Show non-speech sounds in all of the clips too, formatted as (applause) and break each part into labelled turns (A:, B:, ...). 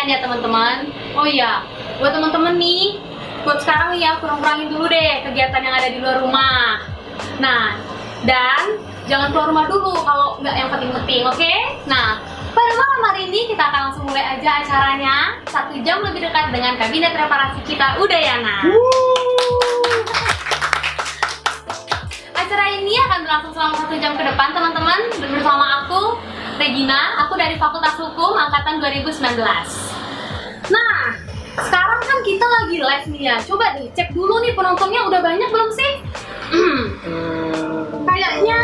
A: kebersihan ya teman-teman. Oh iya, buat teman-teman nih, buat sekarang ya kurang-kurangin dulu deh kegiatan yang ada di luar rumah. Nah, dan jangan keluar rumah dulu kalau nggak yang penting-penting, oke? Nah, pada malam hari ini kita akan langsung mulai aja acaranya satu jam lebih dekat dengan kabinet reparasi kita Udayana. Acara ini akan berlangsung selama satu jam ke depan teman-teman bersama aku Regina, aku dari Fakultas Hukum angkatan 2019. Nah, sekarang kan kita lagi live nih ya. Coba deh cek dulu nih penontonnya udah banyak belum sih? Kayaknya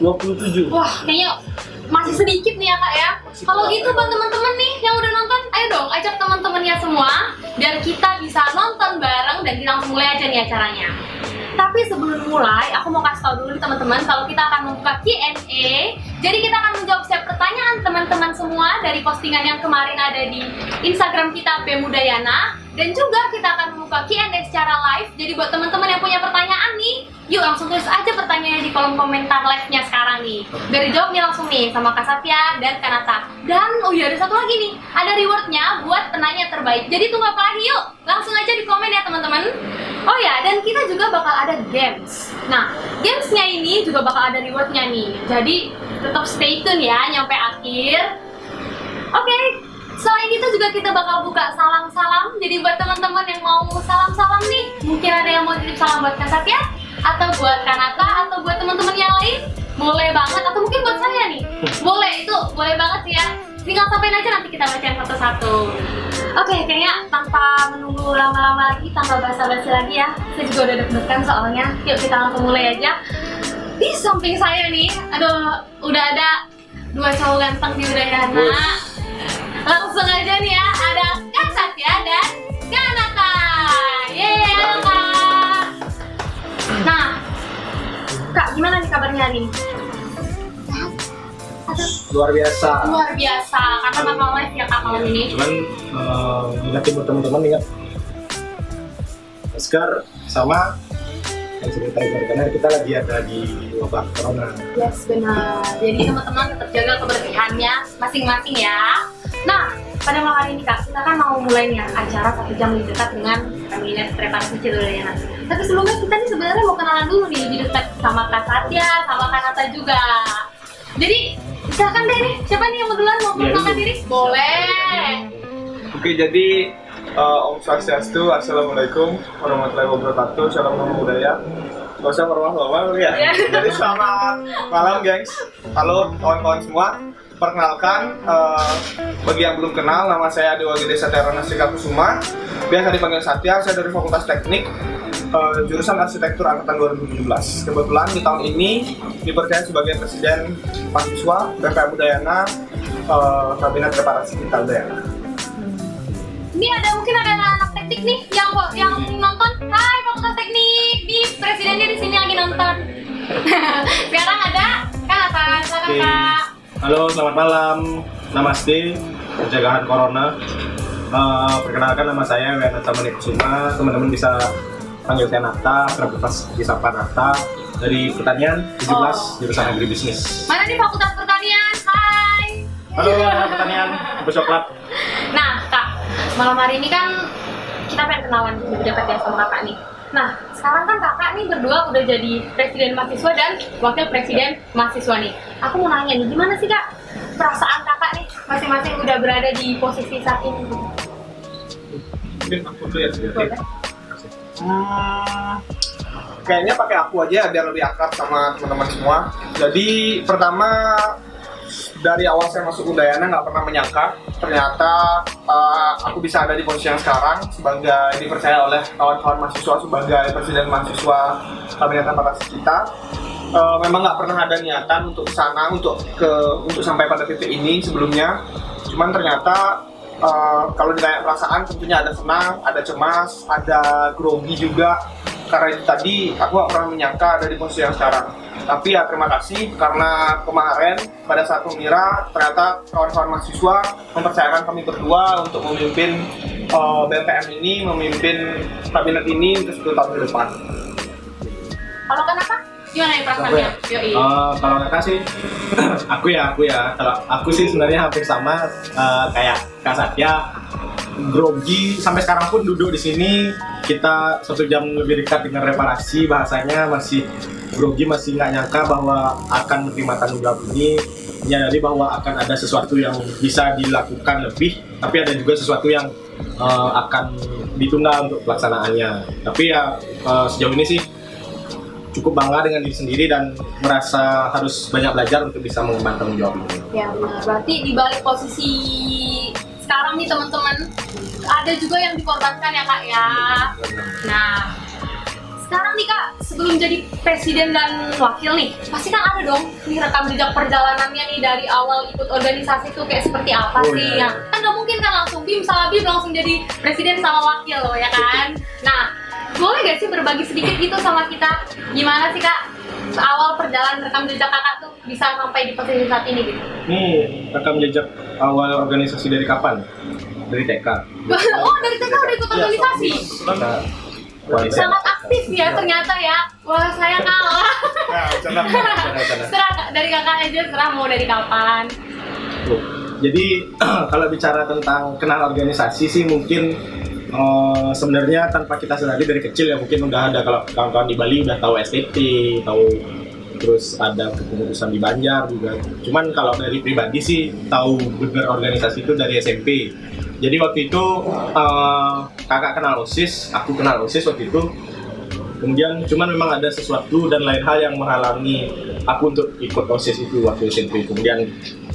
B: 27
A: wah kayaknya masih sedikit nih ya kak ya. Kalau gitu buat teman-teman nih yang udah nonton, ayo dong ajak teman-temannya semua biar kita bisa nonton bareng dan kita langsung mulai aja nih acaranya. Tapi sebelum mulai, aku mau kasih tau dulu teman-teman kalau kita akan membuka Q&A. Jadi kita akan menjawab setiap pertanyaan teman-teman semua dari postingan yang kemarin ada di Instagram kita Bemudayana dan juga kita akan membuka Q&A secara live. Jadi buat teman-teman yang punya pertanyaan nih, yuk langsung tulis aja pertanyaannya di kolom komentar live-nya sekarang nih. Biar dijawabnya langsung nih sama Kak Satya dan Kanata. Dan oh iya ada satu lagi nih, ada rewardnya buat penanya terbaik. Jadi tunggu apa lagi yuk? Langsung aja di komen ya teman-teman. Oh ya, dan kita juga bakal ada games. Nah, gamesnya ini juga bakal ada rewardnya nih. Jadi tetap stay tune ya nyampe akhir. Itu juga kita bakal buka salam-salam. Jadi buat teman-teman yang mau salam-salam nih, mungkin ada yang mau titip salam buat Kak Satya, atau buat Kanata, atau buat teman-teman yang lain, boleh banget. Atau mungkin buat saya nih, boleh itu, boleh banget ya. Tinggal sampein aja nanti kita bacain satu-satu. Oke, kayaknya tanpa menunggu lama-lama lagi, tanpa basa-basi lagi ya. Saya juga udah deg-degan soalnya. Yuk kita langsung mulai aja. Di samping saya nih, aduh, udah ada dua cowok ganteng di Udayana. Langsung aja nih ya, ada Kak Satya dan Kak Nata. Yeay, halo Kak. Nah, Kak, gimana nih kabarnya nih?
B: Luar biasa
A: luar biasa, karena bakal live ya Kak malam ini.
B: cuman eh, ingatin buat teman-teman ingat masker sama yang sebentar karena kita lagi ada di wabah corona
A: Yes, benar. Jadi teman-teman tetap jaga kebersihannya masing-masing ya. Nah, pada malam hari ini Kak, kita kan mau mulai nih ya, acara satu jam lebih dekat dengan kabinet preparasi Cidulena. Tapi sebelumnya kita nih sebenarnya mau kenalan dulu nih lebih dekat sama Kak Satya, sama Kak Nata juga. Jadi, silakan deh nih, siapa nih yang mau duluan mau
B: Ya,
A: perkenalkan diri? Boleh.
C: Oke, jadi uh, Om Swastiastu, Assalamualaikum warahmatullahi wabarakatuh, Salam Nama Budaya. Gak usah warahmatullahi ya.
A: Ya.
C: Jadi selamat malam, gengs. Halo kawan-kawan semua. Perkenalkan, uh, bagi yang belum kenal, nama saya Dewa Gede Satya Nasika Kusuma. Biasa dipanggil Satya, saya dari Fakultas Teknik, uh, jurusan Arsitektur Angkatan 2017. Kebetulan di tahun ini dipercaya sebagai Presiden Mahasiswa BPM Udayana, uh, Kabinet Reparasi kita Udayana.
A: Ini ada mungkin ada anak-anak teknik nih yang yang
B: halo selamat malam namaste pencegahan corona Eh, perkenalkan nama saya Wenata Kusuma teman-teman bisa panggil saya Nata kerap pas disapa Nata dari pertanian 17
A: Oh.
B: jurusan agribisnis
A: Mana di Fakultas Pertanian? Hai.
B: halo anak pertanian Ibu coklat
A: Nah, Kak, malam hari ini kan kita pengen kenalan lebih dekat ya sama kakak nih. Nah, sekarang kan kakak nih berdua udah jadi presiden mahasiswa dan wakil presiden mahasiswa nih. Aku mau nanya nih, gimana sih kak perasaan kakak nih masing-masing udah berada di posisi saat ini?
C: Mungkin aku dulu ya. Kayaknya pakai aku aja biar lebih akrab sama teman-teman semua. Jadi pertama dari awal saya masuk Udayana nggak pernah menyangka ternyata uh, aku bisa ada di posisi yang sekarang sebagai dipercaya oleh kawan-kawan mahasiswa sebagai presiden mahasiswa kabinet reparasi kita. Uh, memang nggak pernah ada niatan untuk sana untuk ke untuk sampai pada titik ini sebelumnya. Cuman ternyata Uh, kalau ditanya perasaan tentunya ada senang, ada cemas, ada grogi juga karena itu tadi aku gak pernah menyangka ada di posisi yang sekarang tapi ya terima kasih karena kemarin pada saat pemira ternyata kawan-kawan mahasiswa mempercayakan kami berdua untuk memimpin uh, BPM ini, memimpin kabinet ini untuk 10 tahun ke depan
A: Kalau kenapa? Gimana nih perasaannya? Yoi.
B: Eh, kalau kakak sih, (clears throat) aku ya aku ya. Kalau aku sih sebenarnya hampir sama eh, kayak Kak Satya. Grogi sampai sekarang pun duduk di sini kita satu jam lebih dekat dengan reparasi bahasanya masih grogi masih nggak nyangka bahwa akan menerima tanggung jawab ini menyadari bahwa akan ada sesuatu yang bisa dilakukan lebih tapi ada juga sesuatu yang eh, akan ditunda untuk pelaksanaannya tapi ya eh, sejauh ini sih cukup bangga dengan diri sendiri dan merasa harus banyak belajar untuk bisa mengemban tanggung jawab ini.
A: Ya benar. Berarti di balik posisi sekarang nih teman-teman ada juga yang dikorbankan ya kak ya. Nah sekarang nih kak sebelum jadi presiden dan wakil nih pasti kan ada dong nih rekam jejak perjalanannya nih dari awal ikut organisasi tuh kayak seperti apa
B: Oh,
A: sih ya kan nggak mungkin kan langsung bim salah bim langsung jadi presiden sama wakil loh ya kan nah boleh gak sih berbagi sedikit gitu sama kita? Gimana sih kak? Awal perjalanan rekam jejak kakak tuh bisa sampai di posisi saat ini gitu?
B: Ini rekam jejak awal organisasi dari kapan? Dari TK. (laughs)
A: oh dari TK udah ikut organisasi?
B: Kita koalisi.
A: sangat aktif ya ternyata ya. Wah saya kalah.
C: Nah, (laughs)
A: serah dari kakak aja serah mau dari kapan?
B: Tuh. Jadi (clears throat) kalau bicara tentang kenal organisasi sih mungkin eh, sebenarnya tanpa kita sadari dari kecil ya mungkin udah ada kalau kawan-kawan di Bali udah tahu STT, tahu terus ada kepengurusan di Banjar juga. Cuman kalau dari pribadi sih tahu bener organisasi itu dari SMP. Jadi waktu itu eh, kakak kenal OSIS, aku kenal OSIS waktu itu. Kemudian cuman memang ada sesuatu dan lain hal yang menghalangi aku untuk ikut OSIS itu waktu SMP. Kemudian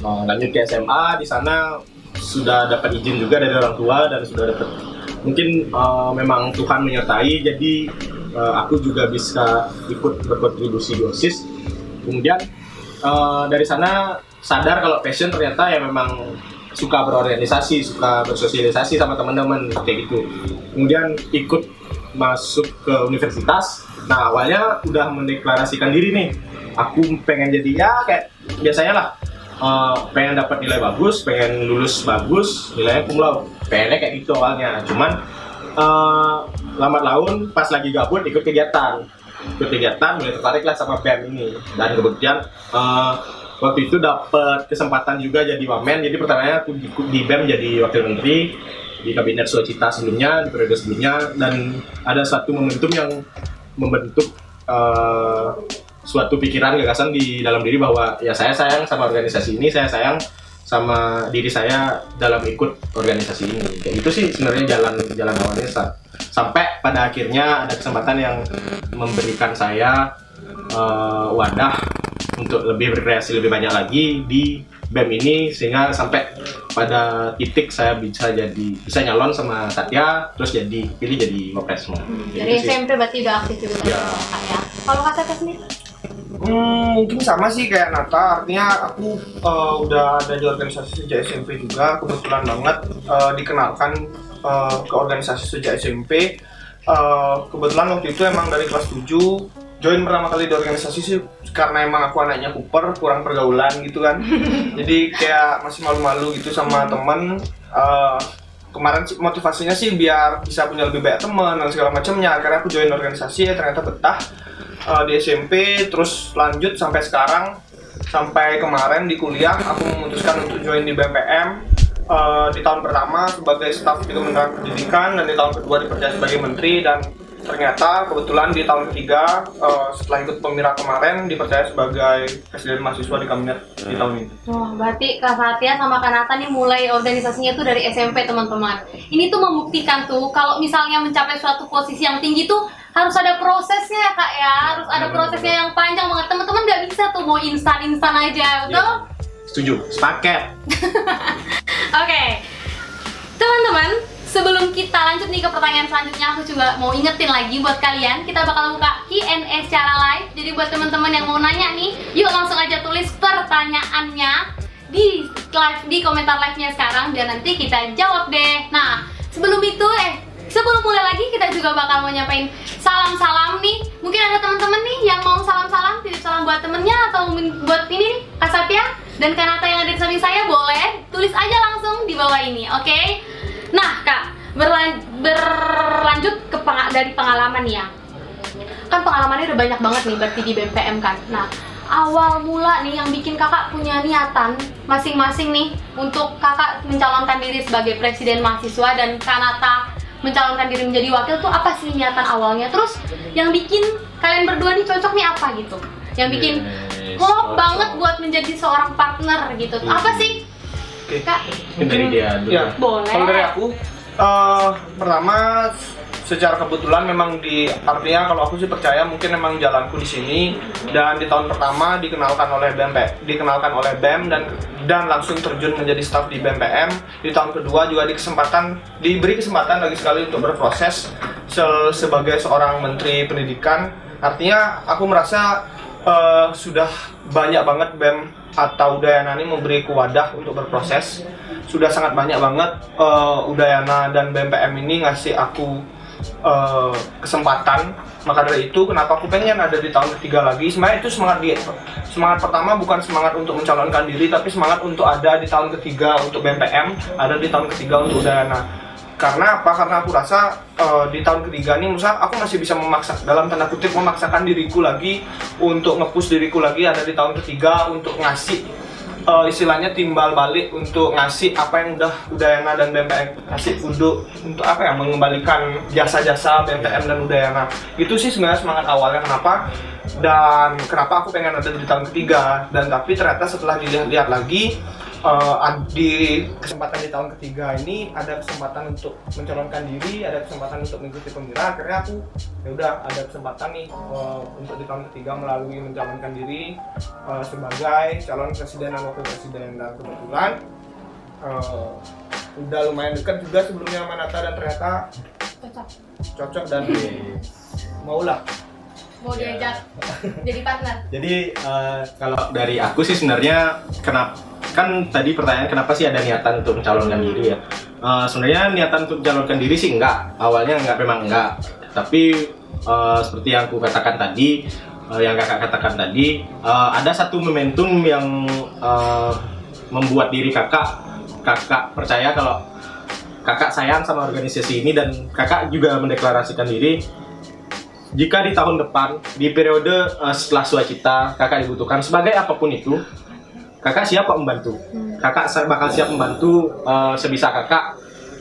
B: eh, lanjut ke SMA di sana sudah dapat izin juga dari orang tua dan sudah dapat mungkin eh, memang Tuhan menyertai jadi eh, aku juga bisa ikut berkontribusi di OSIS. Kemudian eh, dari sana sadar kalau passion ternyata ya memang suka berorganisasi, suka bersosialisasi sama teman-teman kayak gitu. Kemudian ikut masuk ke universitas. Nah awalnya udah mendeklarasikan diri nih. Aku pengen jadi ya kayak biasanya lah. eh, pengen dapat nilai bagus, pengen lulus bagus, nilainya cum. Pengennya kayak gitu awalnya. Cuman eh, lambat laun pas lagi gabut ikut kegiatan. Ikut kegiatan mulai tertarik lah sama BEM ini. Dan kemudian eh, waktu itu dapat kesempatan juga jadi wamen. Jadi pertamanya aku di, di BEM jadi wakil menteri di kabinet Suacita sebelumnya di periode sebelumnya. Dan ada satu momentum yang membentuk eh, suatu pikiran gagasan di dalam diri bahwa ya saya sayang sama organisasi ini saya sayang sama diri saya dalam ikut organisasi ini kayak itu sih sebenarnya jalan jalan awalnya Sa. sampai pada akhirnya ada kesempatan yang memberikan saya eh, wadah untuk lebih berkreasi lebih banyak lagi di BEM ini sehingga sampai pada titik saya bisa jadi bisa nyalon sama Satya terus jadi pilih jadi wapres. Kayak
A: dari
B: gitu.
A: SMP berarti udah aktif juga
B: Ya.
A: kak ya kalau Tete sendiri
C: Hmm, mungkin sama sih kayak Nata, artinya aku eh, udah ada di organisasi sejak SMP juga, kebetulan banget eh, dikenalkan eh, ke organisasi sejak SMP. Eh, kebetulan waktu itu emang dari kelas 7 join pertama kali di organisasi sih karena emang aku anaknya kuper, kurang pergaulan gitu kan. (laughs) Jadi kayak masih malu-malu gitu sama temen. Eh, kemarin motivasinya sih biar bisa punya lebih banyak teman dan segala macamnya. Akhirnya aku join organisasi ya ternyata betah uh, di SMP terus lanjut sampai sekarang sampai kemarin di kuliah aku memutuskan untuk join di BPM uh, di tahun pertama sebagai staf di Kementerian Pendidikan dan di tahun kedua dipercaya sebagai menteri dan ternyata kebetulan di tahun ketiga uh, setelah ikut pemira kemarin dipercaya sebagai presiden mahasiswa di kabinet di tahun ini.
A: Wah, berarti Kak Satya sama Kak Nata nih mulai organisasinya tuh dari SMP teman-teman. Ini tuh membuktikan tuh kalau misalnya mencapai suatu posisi yang tinggi tuh harus ada prosesnya ya Kak ya, harus ada prosesnya yang panjang banget. Teman-teman nggak bisa tuh mau instan-instan aja, betul?
B: Setuju, sepaket. (laughs)
A: Oke, teman-teman, sebelum kita lanjut nih ke pertanyaan selanjutnya, aku juga mau ingetin lagi buat kalian, kita bakal buka Q&A secara live. Jadi buat teman-teman yang mau nanya nih, yuk langsung aja tulis pertanyaannya di live di komentar live-nya sekarang biar nanti kita jawab deh. Nah, sebelum itu eh sebelum mulai lagi kita juga bakal mau nyampain salam-salam nih. Mungkin ada teman-teman nih yang mau salam-salam, titip salam buat temennya atau buat ini nih, Kak Satya dan Kanata yang ada di samping saya boleh tulis aja langsung di bawah ini, oke? Nah, Kak, berlan- berlanjut ke peng- dari pengalaman ya. kan pengalamannya udah banyak banget nih berarti di BMPM kan. Nah, awal mula nih yang bikin kakak punya niatan masing-masing nih untuk kakak mencalonkan diri sebagai presiden mahasiswa dan Kanata mencalonkan diri menjadi wakil tuh apa sih niatan awalnya? Terus yang bikin kalian berdua nih cocok nih apa gitu? Yang bikin
B: Yes,
A: klop
B: cocok.
A: banget buat menjadi seorang partner gitu.
B: Hmm.
A: Apa sih?
C: Oke.
A: Kak,
B: dari dia dulu.
C: Ya.
A: boleh.
C: Kalau dari aku, eh, pertama secara kebetulan memang di artinya kalau aku sih percaya mungkin memang jalanku di sini. Dan di tahun pertama dikenalkan oleh BEM dikenalkan oleh BEM dan dan langsung terjun menjadi staf di BMPM di tahun kedua juga di kesempatan diberi kesempatan lagi sekali untuk berproses se- sebagai seorang menteri pendidikan. Artinya aku merasa eh, sudah banyak banget BEM atau Udayana ini memberi wadah untuk berproses. Sudah sangat banyak banget eh, Udayana dan BMPM ini ngasih aku eh, kesempatan. Maka dari itu kenapa aku pengen ada di tahun ketiga lagi? Sebenarnya itu semangat di semangat pertama bukan semangat untuk mencalonkan diri tapi semangat untuk ada di tahun ketiga untuk BMPM ada di tahun ketiga untuk Udayana karena apa? Karena aku rasa eh, di tahun ketiga ini Musa aku masih bisa memaksa dalam tanda kutip memaksakan diriku lagi untuk ngepush diriku lagi ada di tahun ketiga untuk ngasih eh, istilahnya timbal balik untuk ngasih apa yang udah Udayana dan BMPM kasih untuk untuk apa ya? Mengembalikan jasa-jasa BMPM dan Udayana itu sih sebenarnya semangat awalnya kenapa? Dan kenapa aku pengen ada di tahun ketiga. Dan tapi ternyata setelah dilihat-lihat lagi eh, ad- di kesempatan di tahun ketiga ini ada kesempatan untuk mencalonkan diri, ada kesempatan untuk mengikuti pemilihan. Akhirnya aku ya udah ada kesempatan nih eh, untuk di tahun ketiga melalui mencalonkan diri eh, sebagai calon presiden dan wakil presiden dan kebetulan eh, udah lumayan dekat juga sebelumnya sama Nata dan ternyata
A: Cocok.
C: cocok dan maulah
A: Mau
B: Ya.
A: diajak jadi partner.
B: Jadi eh, kalau dari aku sih sebenarnya kenapa kan tadi pertanyaan kenapa sih ada niatan untuk mencalonkan diri ya? Eh, sebenarnya niatan untuk mencalonkan diri sih enggak. Awalnya enggak memang enggak. Tapi eh, seperti yang aku katakan tadi, eh, yang kakak katakan tadi, eh, ada satu momentum yang eh, membuat diri kakak kakak percaya kalau kakak sayang sama organisasi ini dan kakak juga mendeklarasikan diri jika di tahun depan di periode eh, setelah suacita kakak dibutuhkan sebagai apa pun itu kakak siap kok membantu kakak sa- bakal siap membantu eh, sebisa kakak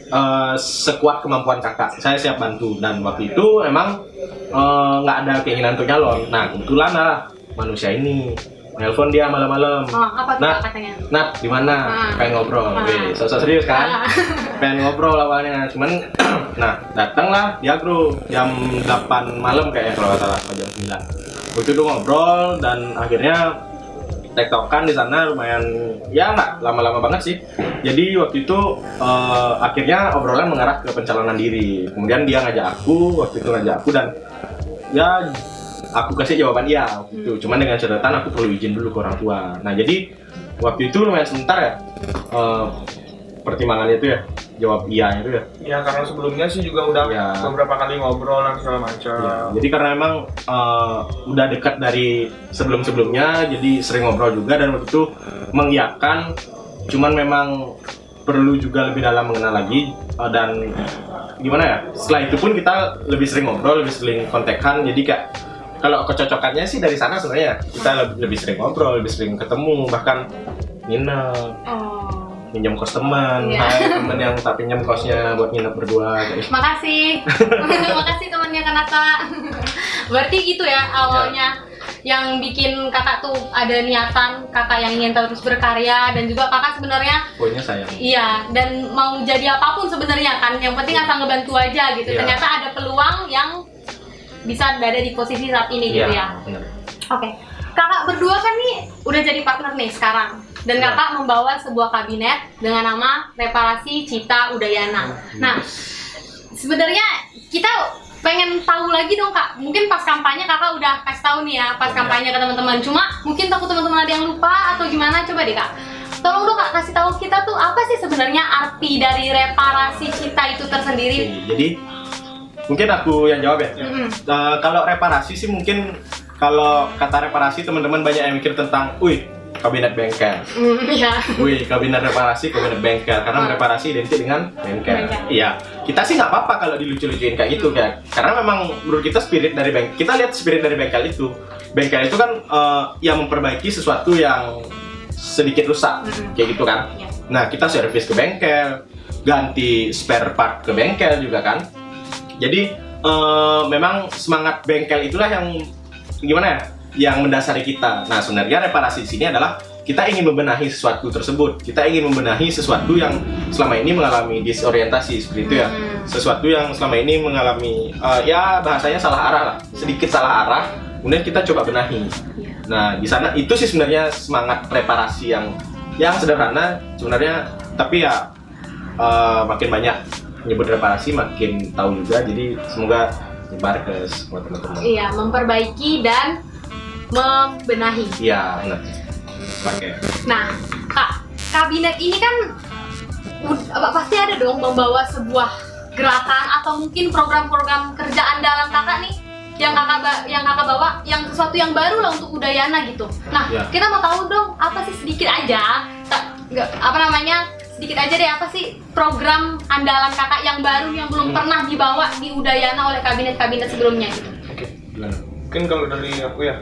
B: eh, sekuat kemampuan kakak saya siap bantu dan waktu itu emang eh, nggak ada keinginan untuk nyalon nah kebetulan lah manusia ini nelpon dia malam-malam
A: Oh, apa tuh
B: Nah.
A: Katanya?
B: Nat, di mana?
A: Ah.
B: Pengen ngobrol.
A: Ah.
B: Wih, sosok serius kan?
A: Ah. (laughs)
B: pengen ngobrol awalnya cuman (clears throat) nah datanglah di agro jam 8 malam kayaknya kalau nggak salah jam 9 waktu itu ngobrol dan akhirnya tektokan di sana lumayan ya nggak lama-lama banget sih. Jadi waktu itu eh, akhirnya obrolan mengarah ke pencalonan diri. Kemudian dia ngajak aku waktu itu ngajak aku dan ya aku kasih jawaban iya waktu itu. Cuman dengan catatan aku perlu izin dulu ke orang tua. Nah jadi waktu itu lumayan sebentar ya eh, pertimbangannya itu ya jawab iya itu ya
C: ya karena sebelumnya sih juga udah
B: Ya.
C: beberapa kali ngobrol dan segala macam
B: Ya, jadi karena emang eh, udah dekat dari sebelum-sebelumnya, jadi sering ngobrol juga dan waktu itu mengiyakan. Cuman memang perlu juga lebih dalam mengenal lagi eh, dan gimana ya? Setelah itu pun kita lebih sering ngobrol, lebih sering kontekan. Jadi kayak kalau kecocokannya sih dari sana sebenarnya kita lebih, lebih sering ngobrol, lebih sering ketemu, bahkan nginep,
A: Oh.
B: Minjem kos teman,
A: Iya.
B: hai temen yang tak pinjam kosnya buat nginep berdua. kayak gitu.
A: Makasih. (laughs) Makasih temannya Kanata. (laughs) Berarti gitu ya awalnya yang bikin kakak tuh ada niatan kakak yang ingin terus berkarya dan juga kakak sebenarnya
B: Pokoknya sayang.
A: iya dan mau jadi apa pun sebenarnya kan yang penting asal ngebantu aja gitu.
B: Iya.
A: Ternyata ada peluang yang bisa berada di posisi saat ini gitu ya.
B: bener.
A: Oke, kakak berdua kan nih udah jadi partner nih sekarang dan
B: Ya.
A: kakak membawa sebuah kabinet dengan nama Reparasi Cita Udayana. Nah, sebenarnya kita pengen tahu lagi dong kak. Mungkin pas kampanye kakak udah kasih tahu nih ya pas
B: Ya.
A: kampanye ke teman-teman. Cuma mungkin takut teman-teman ada yang lupa atau gimana? Coba deh kak. Tolong dong kak kasih tahu kita tuh apa sih sebenarnya arti dari reparasi cita itu tersendiri?
B: Jadi mungkin aku yang jawab ya.
A: Mm-mm.
B: Eh, kalau reparasi sih mungkin kalau kata reparasi teman-teman banyak yang mikir tentang, wih kabinet bengkel.
A: Hmm, ya.
B: Wih, kabinet reparasi, kabinet bengkel. Karena
A: Oh.
B: reparasi identik dengan bengkel. Iya, kita sih nggak apa-apa kalau dilucu-lucuin kayak gitu kan. Karena memang menurut kita spirit dari bengkel, kita lihat spirit dari bengkel itu. Bengkel itu kan eh, yang memperbaiki sesuatu yang sedikit rusak,
A: Mm-mm.
B: kayak gitu kan.
A: Ya.
B: Nah, kita servis ke bengkel, ganti spare part ke bengkel juga kan. Jadi eh, memang semangat bengkel itulah yang gimana ya? Yang mendasari kita. Nah, sebenarnya reparasi di sini adalah kita ingin membenahi sesuatu tersebut. Kita ingin membenahi sesuatu yang selama ini mengalami disorientasi seperti itu ya.
A: Hmm.
B: Sesuatu yang selama ini mengalami eh, ya bahasanya salah arah lah, sedikit salah arah. Kemudian kita coba benahi.
A: Ya.
B: Nah, di sana itu sih sebenarnya semangat reparasi yang yang sederhana sebenarnya, tapi ya eh, makin banyak nyebut reparasi makin tahu juga. Jadi semoga nyebar ke semua teman-teman.
A: Iya, memperbaiki dan membenahi.
B: Iya, benar. Pakai.
A: Nah, Kak, kabinet ini kan pasti ada dong membawa sebuah gerakan atau mungkin program-program kerja andalan kakak nih yang kakak yang kakak bawa yang sesuatu yang baru lah untuk Udayana gitu. Nah,
B: Ya.
A: kita mau tahu dong apa sih sedikit aja, tak, nggak- apa namanya sedikit aja deh apa sih program andalan kakak yang baru yang belum
B: Hmm.
A: pernah dibawa di Udayana oleh kabinet-kabinet sebelumnya gitu.
C: Oke.
B: Gimana?
C: Mungkin kalau dari aku ya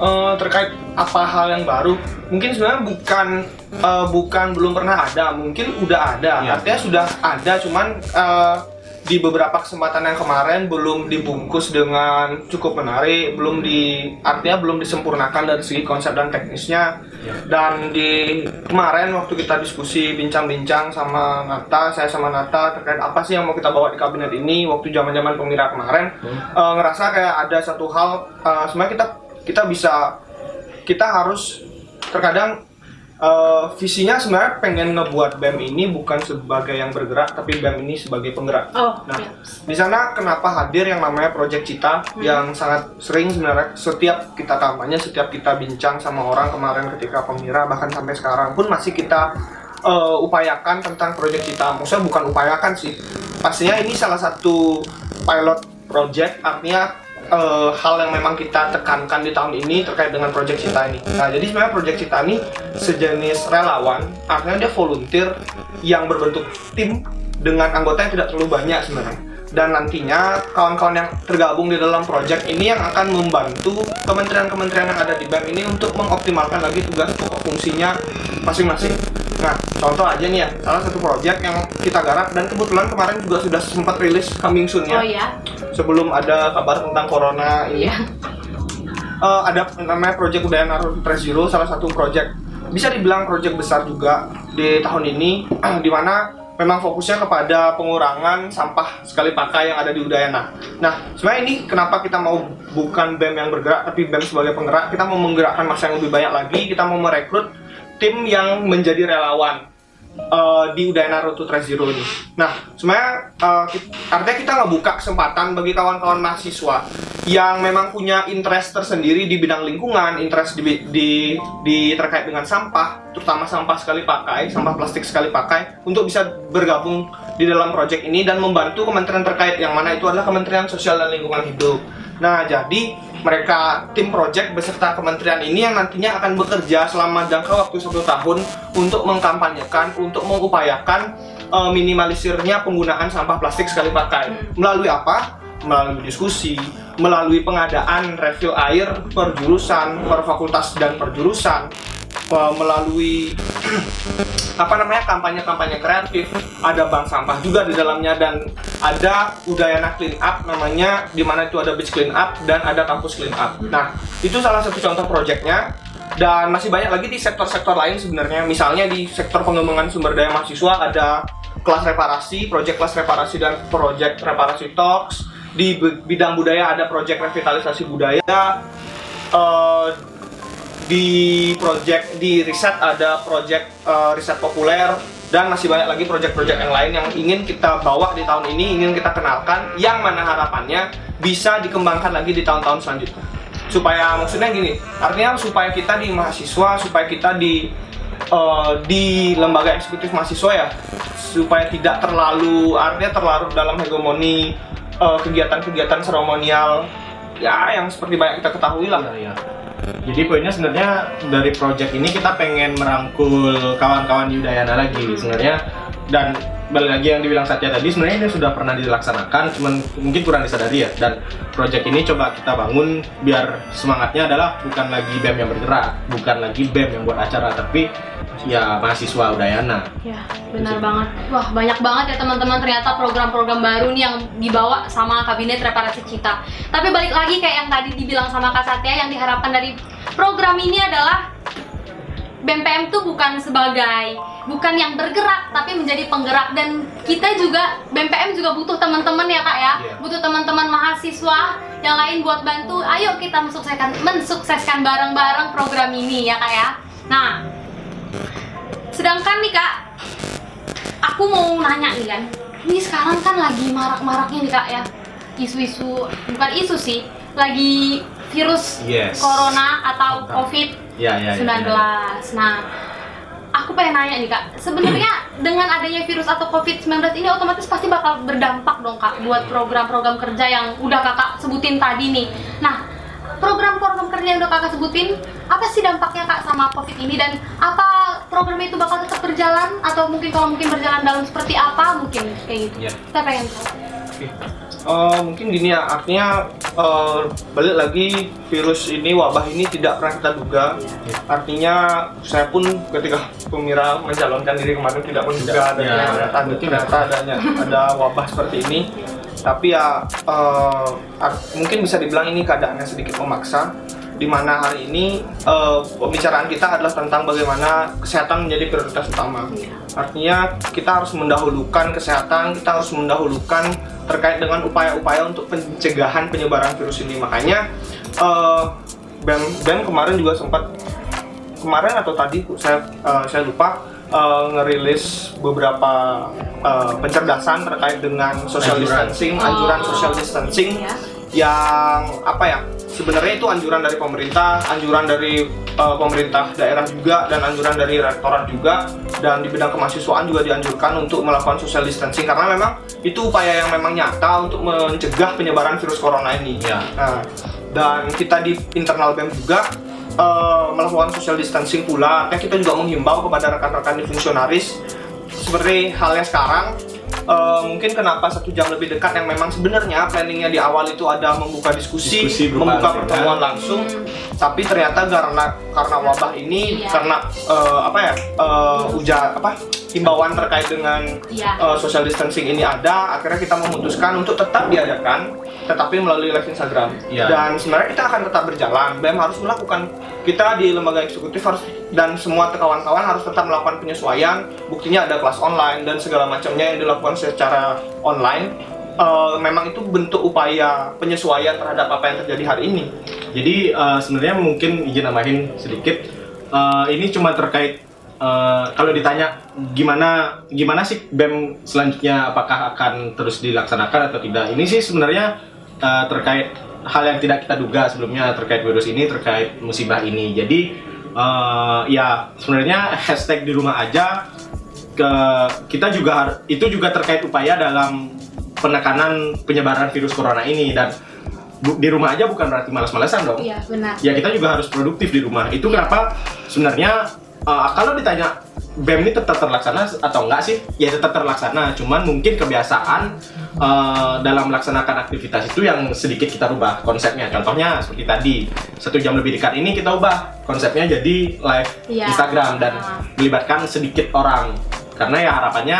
C: eh, terkait apa hal yang baru, mungkin sebenarnya bukan eh, bukan belum pernah ada, mungkin udah ada.
B: Iya.
C: Artinya sudah ada, cuman eh, di beberapa kesempatan yang kemarin belum dibungkus dengan cukup menarik, belum di artinya belum disempurnakan dari segi konsep dan teknisnya.
B: Ya.
C: Dan di kemarin waktu kita diskusi bincang-bincang sama Nata, saya sama Nata terkait apa sih yang mau kita bawa di kabinet ini waktu zaman-zaman pemira kemarin,
B: Hmm.
C: eh, ngerasa kayak ada satu hal eh, sebenarnya kita kita bisa kita harus terkadang eh, visinya sebenarnya pengen ngebuat BEM ini bukan sebagai yang bergerak tapi BEM ini sebagai penggerak.
A: Oh,
C: Nah,
A: ya.
C: di sana kenapa hadir yang namanya Project Cita
A: Hmm.
C: yang sangat sering sebenarnya setiap kita kampanye, setiap kita bincang sama orang kemarin ketika pemira bahkan sampai sekarang pun masih kita eh, upayakan tentang Project Cita. Maksudnya bukan upayakan sih. Pastinya ini salah satu pilot project artinya eh, hal yang memang kita tekankan di tahun ini terkait dengan Project Cita ini. Nah, jadi sebenarnya Project Cita ini sejenis relawan, artinya dia volunteer yang berbentuk tim dengan anggota yang tidak terlalu banyak sebenarnya. Dan nantinya kawan-kawan yang tergabung di dalam project ini yang akan membantu kementerian-kementerian yang ada di BEM ini untuk mengoptimalkan lagi tugas pokok fungsinya masing-masing. Nah, contoh aja nih ya, salah satu project yang kita garap dan kebetulan kemarin juga sudah sempat rilis coming soon-nya
A: Oh ya.
C: sebelum ada kabar tentang corona ini
A: Iya.
C: eh, ada namanya Project Udayana to Zero salah satu project bisa dibilang project besar juga di tahun ini (clears throat) di mana memang fokusnya kepada pengurangan sampah sekali pakai yang ada di Udayana. Nah, sebenarnya ini kenapa kita mau bukan BEM yang bergerak tapi BEM sebagai penggerak, kita mau menggerakkan masa yang lebih banyak lagi, kita mau merekrut tim yang menjadi relawan eh, di Udayana Road to Zero ini. Nah, sebenarnya kit- artinya kita ngebuka kesempatan bagi kawan-kawan mahasiswa yang memang punya interest tersendiri di bidang lingkungan, interest di, di, di terkait dengan sampah, terutama sampah sekali pakai, sampah plastik sekali pakai, untuk bisa bergabung di dalam proyek ini dan membantu kementerian terkait yang mana itu adalah Kementerian Sosial dan Lingkungan Hidup. Nah, jadi mereka tim project beserta kementerian ini yang nantinya akan bekerja selama jangka waktu satu tahun untuk mengkampanyekan, untuk mengupayakan eh, minimalisirnya penggunaan sampah plastik sekali pakai. Melalui apa? Melalui diskusi, melalui pengadaan refill air per jurusan, per fakultas dan per jurusan, melalui apa namanya kampanye-kampanye kreatif ada bank sampah juga di dalamnya dan ada Udayana Clean Up namanya di mana itu ada beach clean up dan ada kampus clean up. Nah itu salah satu contoh proyeknya dan masih banyak lagi di sektor-sektor lain sebenarnya. Misalnya di sektor pengembangan sumber daya mahasiswa ada kelas reparasi, proyek kelas reparasi dan proyek reparasi talks. Di bi- bidang budaya ada proyek revitalisasi budaya eh, di project di riset ada project eh, riset populer dan masih banyak lagi project-project yang lain yang ingin kita bawa di tahun ini ingin kita kenalkan yang mana harapannya bisa dikembangkan lagi di tahun-tahun selanjutnya supaya maksudnya gini artinya supaya kita di mahasiswa supaya kita di eh, di lembaga eksekutif mahasiswa ya supaya tidak terlalu artinya terlarut dalam hegemoni eh, kegiatan-kegiatan seremonial ya yang seperti banyak kita ketahui lah
B: Iya, iya. Jadi poinnya sebenarnya dari project ini kita pengen merangkul kawan-kawan di Udayana lagi sebenarnya. Dan balik lagi yang dibilang Satya tadi sebenarnya ini sudah pernah dilaksanakan cuman mungkin kurang disadari ya. Dan project ini coba kita bangun biar semangatnya adalah bukan lagi BEM yang bergerak bukan lagi BEM yang buat acara tapi ya mahasiswa Udayana
A: Ya, benar banget. Wah, banyak banget ya teman-teman ternyata program-program baru nih yang dibawa sama Kabinet Reparasi Cita. Tapi balik lagi kayak yang tadi dibilang sama Kak Satya, yang diharapkan dari program ini adalah BMPM tuh bukan sebagai bukan yang bergerak tapi menjadi penggerak dan kita juga BMPM juga butuh teman-teman ya kak ya
B: Iya.
A: butuh teman-teman mahasiswa yang lain buat bantu ayo kita mensukseskan mensukseskan bareng-bareng program ini ya kak ya nah sedangkan nih kak aku mau nanya nih kan ini sekarang kan lagi marak-maraknya nih kak ya isu-isu bukan isu sih lagi virus
B: Yes.
A: corona atau
B: Mantap.
A: covid
B: ya ya, ya,
A: 19
B: ya.
A: nah aku pengen nanya nih kak sebenarnya dengan adanya virus atau covid 19 ini otomatis pasti bakal berdampak dong kak buat program-program kerja yang udah kakak sebutin tadi nih nah program-program kerja yang udah kakak sebutin apa sih dampaknya kak sama covid ini dan apa program itu bakal tetap berjalan atau mungkin kalau mungkin berjalan dalam seperti apa mungkin kayak gitu
B: Iya.
A: kita pengen tahu
C: Oke. Eh, mungkin gini ya, artinya eh, balik lagi virus ini, wabah ini tidak pernah kita duga. Artinya saya pun ketika Pemira mencalonkan diri kemarin tidak menduga
B: Tidak.
C: ada
B: Ya.
C: ternyata, ternyata adanya ada wabah seperti ini. Tapi ya ar- mungkin bisa dibilang ini keadaannya sedikit memaksa di mana hari ini eh, pembicaraan kita adalah tentang bagaimana kesehatan menjadi prioritas utama. Artinya kita harus mendahulukan kesehatan, kita harus mendahulukan terkait dengan upaya-upaya untuk pencegahan penyebaran virus ini. Makanya eh, BEM, BEM kemarin juga sempat kemarin atau tadi saya eh, saya lupa eh, ngerilis beberapa eh, pencerdasan terkait dengan social
B: Anjuran.
C: distancing,
A: Oh.
C: anjuran social distancing
A: ya
C: yang apa ya sebenarnya itu anjuran dari pemerintah, anjuran dari uh, pemerintah daerah juga dan anjuran dari rektorat juga dan di bidang kemahasiswaan juga dianjurkan untuk melakukan social distancing karena memang itu upaya yang memang nyata untuk mencegah penyebaran virus corona ini.
B: Ya.
C: Nah, dan kita di internal BEM juga uh, melakukan social distancing pula. Artinya kita juga menghimbau kepada rekan-rekan di fungsionaris seperti halnya sekarang eh, mungkin kenapa satu jam lebih dekat yang memang sebenarnya planningnya di awal itu ada membuka diskusi,
B: Diskusi
C: membuka
B: agenda.
C: pertemuan langsung tapi ternyata karena karena wabah ini
A: Iya.
C: karena eh, apa ya eh, ujar apa himbauan terkait dengan
A: Iya.
C: eh, social distancing ini ada akhirnya kita memutuskan untuk tetap diadakan tetapi melalui live Instagram
B: Iya.
C: dan sebenarnya kita akan tetap berjalan BEM harus melakukan kita di lembaga eksekutif harus dan semua kawan-kawan harus tetap melakukan penyesuaian buktinya ada kelas online dan segala macamnya yang dilakukan secara online Eh, memang itu bentuk upaya penyesuaian terhadap apa yang terjadi hari ini
B: Jadi eh, sebenarnya mungkin izin nambahin sedikit. Eh, ini cuma terkait eh, kalau ditanya gimana gimana sih BEM selanjutnya apakah akan terus dilaksanakan atau tidak. Ini sih sebenarnya eh, terkait hal yang tidak kita duga sebelumnya terkait virus ini terkait musibah ini. Jadi eh, ya sebenarnya hashtag di rumah aja ke kita juga itu juga terkait upaya dalam penekanan penyebaran virus corona ini dan bu- di rumah aja bukan berarti malas-malasan dong.
A: Iya benar.
B: Ya kita juga harus produktif di rumah. Itu kenapa sebenarnya uh, kalau ditanya BEM ini tetap terlaksana atau enggak sih? Ya tetap terlaksana. Cuman mungkin kebiasaan uh, dalam melaksanakan aktivitas itu yang sedikit kita rubah konsepnya. Contohnya seperti tadi satu jam lebih dekat ini kita ubah konsepnya jadi live
A: Iya.
B: Instagram dan
A: Ah.
B: melibatkan sedikit orang. Karena ya harapannya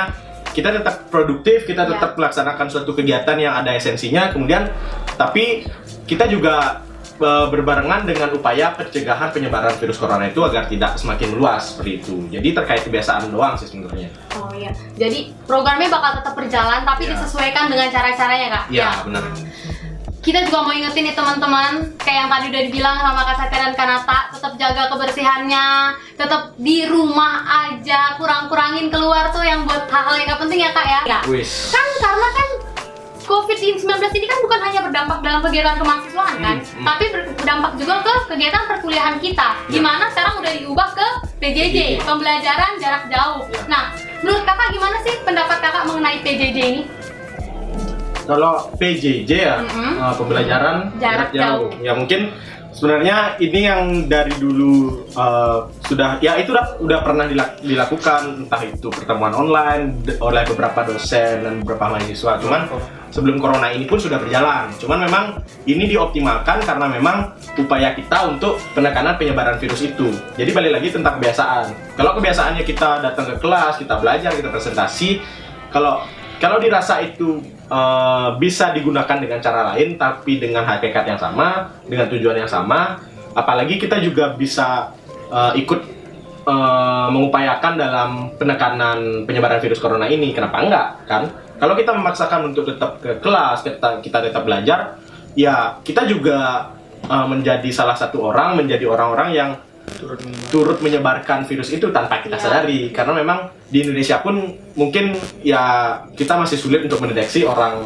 B: kita tetap produktif, kita
A: Iya.
B: tetap melaksanakan suatu kegiatan yang ada esensinya, kemudian tapi kita juga e, berbarengan dengan upaya pencegahan penyebaran virus corona itu agar tidak semakin meluas seperti itu. Jadi terkait kebiasaan doang sih sebenarnya.
A: Oh iya, jadi programnya bakal tetap berjalan tapi
B: Ya.
A: disesuaikan dengan cara-caranya kak.
B: Iya, benar.
A: Kita juga mau ingetin nih teman-teman, kayak yang tadi udah dibilang sama Kak Satya dan Kanata, tetap jaga kebersihannya, tetap di rumah aja, kurang-kurangin keluar tuh yang buat hal-hal yang gak penting ya kak ya. Ya.
B: Wis.
A: Kan karena kan COVID-19 ini kan bukan hanya berdampak dalam kegiatan kemahasiswaan kan,
B: Hmm, hmm.
A: tapi ber- berdampak juga ke kegiatan perkuliahan kita.
B: Ya.
A: Gimana sekarang udah diubah ke PJJ,
B: PJJ.
A: pembelajaran jarak jauh.
B: Ya.
A: Nah, menurut kakak gimana sih pendapat kakak mengenai PJJ ini?
B: Kalau PJJ ya,
A: Mhm.
B: eh, pembelajaran
A: Jarak jauh.
B: Ya mungkin sebenarnya ini yang dari dulu uh, sudah ya itu udah udah pernah dilak- dilakukan entah itu pertemuan online oleh beberapa dosen dan beberapa mahasiswa. Cuman sebelum corona ini pun sudah berjalan. Cuman memang ini dioptimalkan karena memang upaya kita untuk penekanan penyebaran virus itu. Jadi balik lagi tentang kebiasaan. Kalau kebiasaannya kita datang ke kelas kita belajar kita presentasi kalau kalau dirasa itu eh, bisa digunakan dengan cara lain tapi dengan hakikat yang sama dengan tujuan yang sama. Apalagi kita juga bisa eh, ikut eh, mengupayakan dalam penekanan penyebaran virus corona ini. Kenapa enggak kan? Kalau kita memaksakan untuk tetap ke kelas kita kita tetap belajar ya kita juga eh, menjadi salah satu orang menjadi orang-orang yang turut menyebarkan. virus itu tanpa kita
A: Iya.
B: sadari. Karena memang di Indonesia pun mungkin ya kita masih sulit untuk mendeteksi orang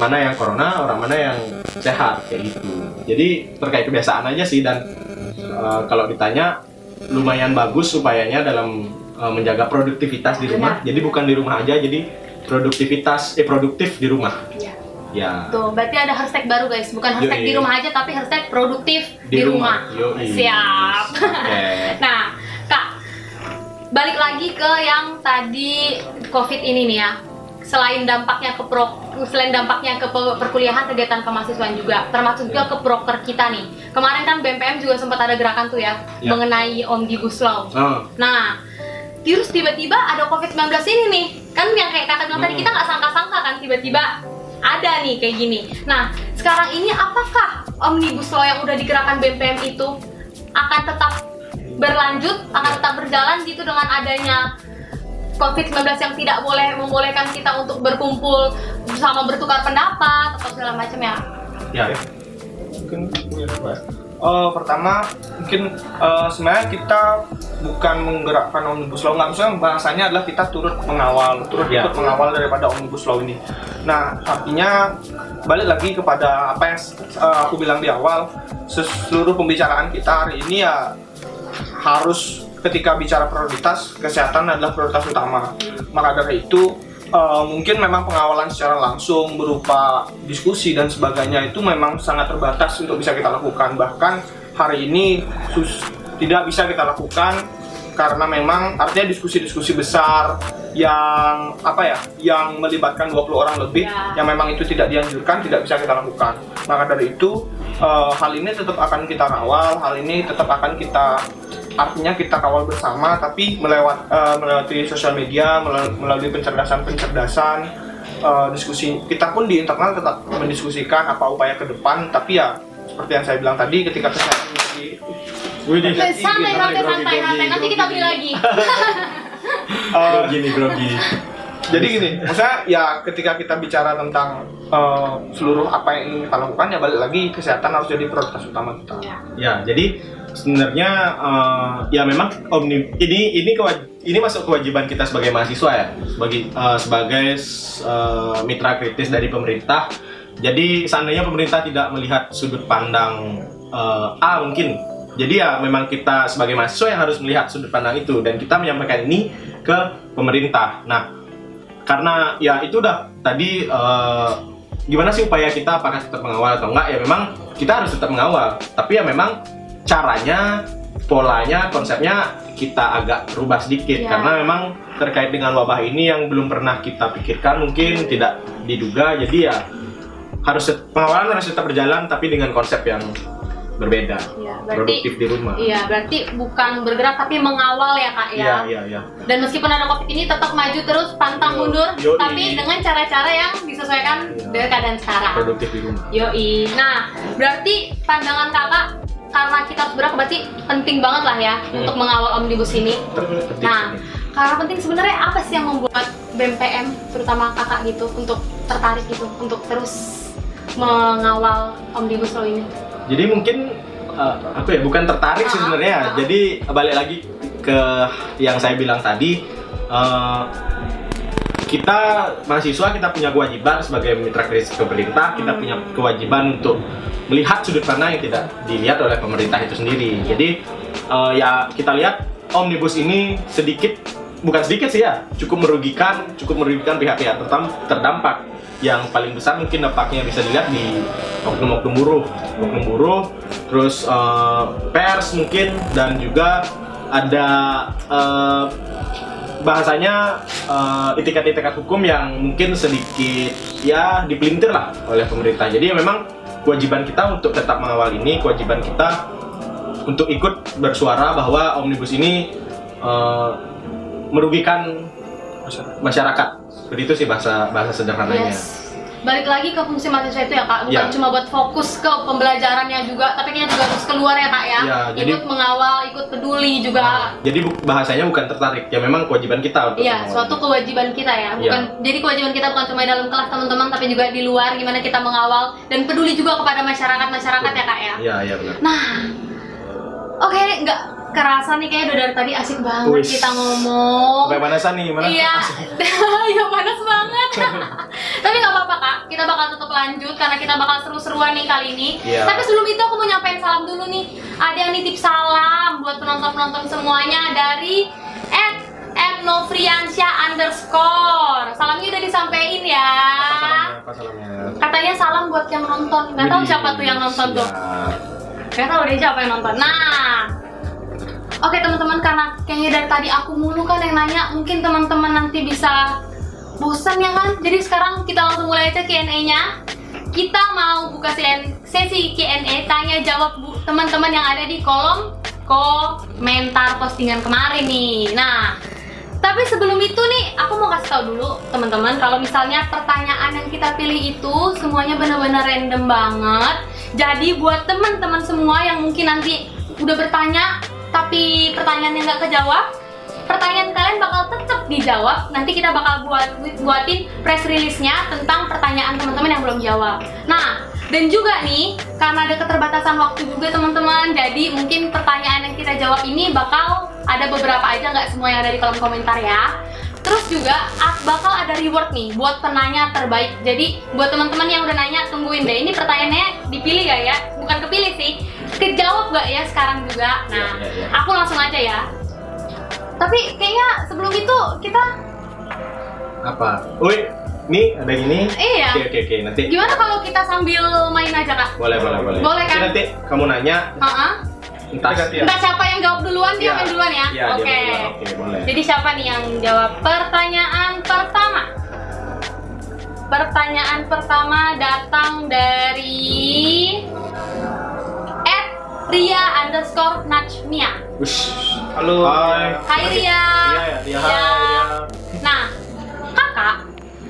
B: mana yang corona orang mana yang sehat kayak gitu. Jadi terkait kebiasaan aja sih dan eh, kalau ditanya lumayan bagus upayanya dalam eh, menjaga produktivitas di rumah. jadi bukan di rumah aja jadi produktivitas eh produktif di rumah.
A: Iya.
B: Ya
A: Tuh, berarti ada hashtag baru guys, bukan hashtag
B: Yoi.
A: di rumah aja tapi hashtag produktif
B: Di
A: di,
B: rumah.
A: rumah.
B: Yoi.
A: Siap.
B: Oke. (laughs)
A: nah, Kak, balik lagi ke yang tadi COVID ini nih ya. Selain dampaknya ke pro, selain dampaknya ke pe- perkuliahan kegiatan kemahasiswaan juga, termasuk juga ke proker kita nih. Kemarin kan BMPM juga sempat ada gerakan tuh ya,
B: Ya.
A: mengenai omnibus law.
B: Oh,
A: Nah, terus tiba-tiba ada COVID-19 ini nih. Kan yang kayak kakak bilang tadi,
B: Hmm.
A: kita nggak sangka-sangka kan tiba-tiba ada nih kayak gini. Nah, sekarang ini apakah Omnibus Law yang udah digerakkan BMPM itu akan tetap berlanjut, akan tetap berjalan gitu dengan adanya COVID-19 yang tidak boleh membolehkan kita untuk berkumpul bersama bertukar pendapat atau segala macam ya?
B: ya.
C: mungkin Eh, pertama mungkin eh, sebenarnya kita bukan menggerakkan omnibus law. Nggak maksudnya bahasanya adalah kita turut mengawal turut
B: Ya.
C: ikut mengawal daripada omnibus law ini. Nah artinya balik lagi kepada apa yang eh, aku bilang di awal seluruh pembicaraan kita hari ini ya harus ketika bicara prioritas kesehatan adalah prioritas utama. Maka dari itu eh, mungkin memang pengawalan secara langsung berupa diskusi dan sebagainya itu memang sangat terbatas untuk bisa kita lakukan bahkan hari ini sus- tidak bisa kita lakukan karena memang artinya diskusi-diskusi besar yang apa ya yang melibatkan 20 orang lebih
A: Ya.
C: yang memang itu tidak dianjurkan tidak bisa kita lakukan maka dari itu eh, hal ini tetap akan kita kawal hal ini tetap akan kita artinya kita kawal bersama tapi melewat eh, melewati sosial media mel- melalui pencerdasan pencerdasan eh, diskusi kita pun di internal tetap mendiskusikan apa upaya ke depan tapi ya seperti yang saya bilang tadi ketika kesehatan menjadi.
A: Eh, Santai, santai, santai. Nanti kita beli lagi. (laughs)
C: eh,
B: Grogi nih, grogi. (laughs)
C: Jadi gini, maksudnya ya ketika kita bicara tentang eh, seluruh apa yang ingin kita lakukan ya balik lagi kesehatan harus jadi prioritas utama kita.
B: Ya, jadi sebenarnya eh, ya memang omni ini ini ini masuk kewajiban kita sebagai mahasiswa ya, sebagai eh, sebagai eh, mitra kritis dari pemerintah. Jadi seandainya pemerintah tidak melihat sudut pandang eh, A mungkin. Jadi ya memang kita sebagai mahasiswa yang harus melihat sudut pandang itu dan kita menyampaikan ini ke pemerintah. Nah, karena ya itu udah tadi eh, gimana sih upaya kita apakah tetap mengawal atau enggak ya memang kita harus tetap mengawal tapi ya memang caranya polanya konsepnya kita agak rubah sedikit
A: Ya.
B: karena memang terkait dengan wabah ini yang belum pernah kita pikirkan mungkin tidak diduga jadi ya harus pengawalan harus tetap berjalan tapi dengan konsep yang berbeda
A: Iya, berarti
B: produktif di rumah
A: Iya, berarti bukan bergerak tapi mengawal ya kak ya.
B: iya iya iya
A: Dan meskipun ada covid ini tetap maju terus pantang
B: Yo-
A: mundur,
B: yoi.
A: tapi dengan cara-cara yang disesuaikan
B: Iya.
A: dengan keadaan sekarang.
B: produktif di rumah
A: Yoi. Nah, berarti pandangan kakak karena kita harus bergerak berarti penting banget lah ya
B: Hmm.
A: untuk mengawal omnibus ini.
B: Penting.
A: Nah, karena penting sebenarnya apa sih yang membuat BMPM terutama kakak gitu untuk tertarik gitu untuk terus mengawal omnibus law ini?
B: Jadi mungkin uh, aku ya bukan tertarik sih
A: Ah,
B: sebenarnya.
A: ah.
B: Jadi balik lagi ke yang saya bilang tadi, uh, kita mahasiswa kita punya kewajiban sebagai mitra kritis pemerintah, kita punya kewajiban untuk melihat sudut pandang yang tidak dilihat oleh pemerintah itu sendiri. Jadi uh, ya kita lihat omnibus ini sedikit bukan sedikit sih ya, cukup merugikan, cukup merugikan pihak-pihak terdampak. yang paling besar mungkin dampaknya bisa dilihat di oknum-oknum buruh, oknum buruh, terus eh, pers mungkin dan juga ada eh, bahasanya eh, itikat-itikat hukum yang mungkin sedikit ya dipelintir lah oleh pemerintah. Jadi memang kewajiban kita untuk tetap mengawal ini, kewajiban kita untuk ikut bersuara bahwa omnibus ini eh, merugikan masyarakat. Seperti itu sih bahasa bahasa sederhananya.
A: Yes. Balik lagi ke fungsi mahasiswa itu ya kak, bukan
B: Ya.
A: cuma buat fokus ke pembelajarannya juga, tapi kita juga harus keluar ya kak ya,
B: Ya, jadi-
A: ikut mengawal, ikut peduli juga.
B: Jadi bu- bahasanya bukan tertarik, ya memang kewajiban kita untuk
A: Iya,
B: mengawal
A: suatu kewajiban kita ya. Bukan jadi kewajiban kita bukan cuma dalam kelas teman-teman tapi juga di luar gimana kita mengawal dan peduli juga kepada masyarakat-masyarakat ya, Kak ya.
B: Iya, iya benar.
A: Nah. Oke, nggak kerasa nih kayaknya udah dari tadi asik banget
B: Wis.
A: kita ngomong.
B: Sampai manasan nih, mana?
A: Iya, (laughs) iya panas banget. (laughs) Tapi nggak apa-apa kak, kita bakal tetap lanjut karena kita bakal seru-seruan nih kali ini.
B: Iya.
A: Tapi sebelum itu aku mau nyampein salam dulu nih. Ada yang nitip salam buat penonton-penonton semuanya dari at Novriansyah underscore. Salamnya udah disampaikan ya.
B: Apa salamnya? Apa salamnya?
A: Katanya salam buat yang nonton. Gak tahu
B: Widih,
A: siapa tuh yang nonton tuh. Gak tahu deh siapa yang nonton. Nah, oke teman-teman karena kayaknya dari tadi aku mulu kan yang nanya, mungkin teman-teman nanti bisa bosan ya kan? Jadi sekarang kita langsung mulai aja Q&A-nya. Kita mau buka sesi Q&A tanya jawab teman-teman yang ada di kolom komentar postingan kemarin nih. Nah, tapi sebelum itu nih, aku mau kasih tahu dulu teman-teman kalau misalnya pertanyaan yang kita pilih itu semuanya benar-benar random banget. Jadi buat teman-teman semua yang mungkin nanti udah bertanya tapi pertanyaannya nggak kejawab, pertanyaan kalian bakal tetap dijawab. Nanti kita bakal buat buatin press release-nya tentang pertanyaan teman-teman yang belum jawab. Nah, dan juga nih, karena ada keterbatasan waktu juga teman-teman, jadi mungkin pertanyaan yang kita jawab ini bakal ada beberapa aja, nggak semua yang ada di kolom komentar ya. Terus juga bakal ada reward nih buat penanya terbaik. Jadi buat teman-teman yang udah nanya, tungguin deh. Ini pertanyaannya dipilih gak ya? Bukan kepilih sih, kejawab gak ya sekarang juga? Nah,
B: Iya, iya, iya.
A: aku langsung aja ya. Tapi kayaknya sebelum itu kita
B: Apa? Woi, nih ada gini.
A: Iya.
B: Oke, oke, oke. Nanti
A: gimana kalau kita sambil main aja kak?
B: boleh, boleh, boleh.
A: Boleh, kan?
B: Jadi nanti kamu nanya,
A: Heeh.
B: entah
C: Ganti ya?
A: Entah siapa yang jawab duluan dia
B: Iya.
A: main duluan ya.
B: Iya, dia
A: Oke.
B: duluan. Oke, boleh.
A: Jadi siapa nih yang jawab pertanyaan pertama? Pertanyaan pertama datang dari Ria underscore Najmia.
B: Ush.
C: Halo.
B: Hai.
A: Hai Ria.
B: Iya, ya, Ria.
A: Nah, kakak,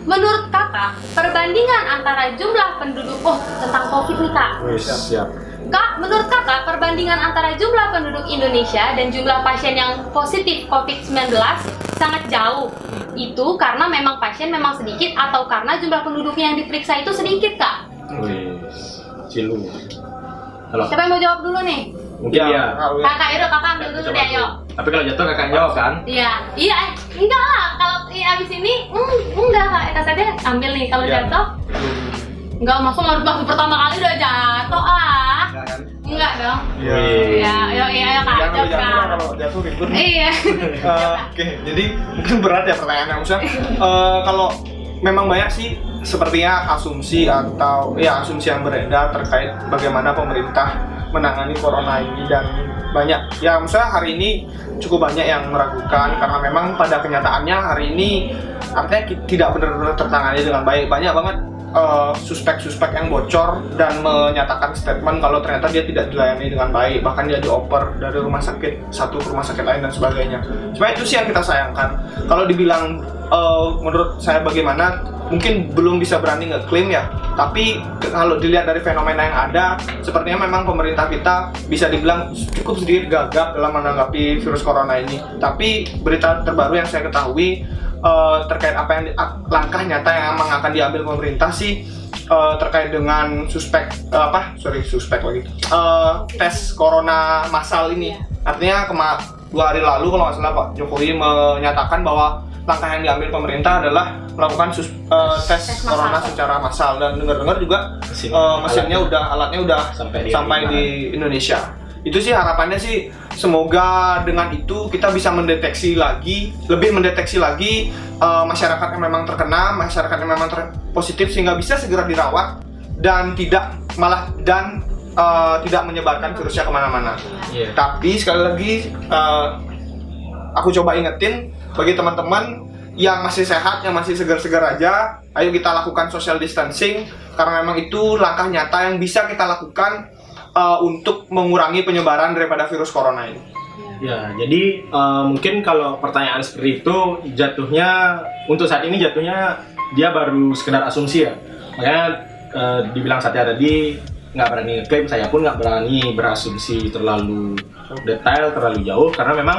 A: menurut kakak perbandingan antara jumlah penduduk oh tentang covid nih kak.
B: Wis, siap.
A: Kak, menurut kakak perbandingan antara jumlah penduduk Indonesia dan jumlah pasien yang positif COVID-19 sangat jauh. Itu karena memang pasien memang sedikit atau karena jumlah penduduknya yang diperiksa itu sedikit, Kak?
B: Wis. Cilu. Halo.
A: Siapa yang mau jawab dulu nih?
B: Mungkin ya.
C: Kak,
A: Kakak, yaudah kakak ambil dulu deh, ayo.
B: Tapi kalau jatuh kakak jawab kan?
A: Iya, iya, eh, enggak lah. Kalau eh, abis ini, mm, enggak kak. Kita saja ambil nih. Kalau
B: Iya.
A: jatuh, enggak masuk baru baru pertama kali udah jatuh ah.
C: Enggak kan?
A: Enggak dong.
C: Iya.
A: Iya, ayo, iya, ayo kak.
C: Jangan
A: kak.
C: kalau jatuh ribut.
A: Iya. (laughs)
C: Oke, jadi mungkin berat ya pertanyaannya. Maksudnya eh, kalau memang banyak sih sepertinya asumsi atau ya asumsi yang beredar terkait bagaimana pemerintah menangani corona ini dan banyak. Ya misalnya hari ini cukup banyak yang meragukan karena memang pada kenyataannya hari ini artinya tidak benar-benar tertangani dengan baik. Banyak banget eh, suspek-suspek yang bocor dan menyatakan statement kalau ternyata dia tidak dilayani dengan baik. Bahkan dia dioper dari rumah sakit satu ke rumah sakit lain dan sebagainya. Sebenarnya itu sih yang kita sayangkan. Kalau dibilang eh, menurut saya bagaimana mungkin belum bisa berani ngeklaim ya. Tapi kalau dilihat dari fenomena yang ada sepertinya memang pemerintah kita bisa dibilang cukup sedikit gagap dalam menanggapi virus corona ini. Tapi berita terbaru yang saya ketahui eh, terkait apa yang langkah nyata yang memang akan diambil pemerintah sih eh, terkait dengan suspek eh, apa? Sorry suspek lagi. Eh, tes corona massal ini. Artinya kema dua hari lalu kalau nggak salah Pak Jokowi menyatakan bahwa langkah yang diambil pemerintah adalah melakukan sus- eh, tes,
A: Tes
C: corona secara massal dan dengar-dengar juga
B: Mesin.
C: eh, mesinnya
B: Alatnya.
C: udah alatnya udah
B: Sampai di
C: sampai
B: Indonesia.
C: di Indonesia itu sih harapannya sih semoga dengan itu kita bisa mendeteksi lagi lebih mendeteksi lagi eh, masyarakat yang memang terkena masyarakat yang memang ter- positif sehingga bisa segera dirawat dan tidak malah dan eh, tidak menyebarkan virusnya ke mana-mana
B: Iya.
C: tapi sekali lagi eh, aku coba ingetin bagi teman-teman yang masih sehat, yang masih segar-segar aja, ayo kita lakukan social distancing karena memang itu langkah nyata yang bisa kita lakukan eh, untuk mengurangi penyebaran daripada virus corona ini.
B: Ya, jadi eh, mungkin kalau pertanyaan seperti itu jatuhnya untuk saat ini jatuhnya dia baru sekedar asumsi ya. Makanya eh, dibilang Satya tadi nggak berani ngeklaim, saya pun nggak berani berasumsi terlalu detail, terlalu jauh karena memang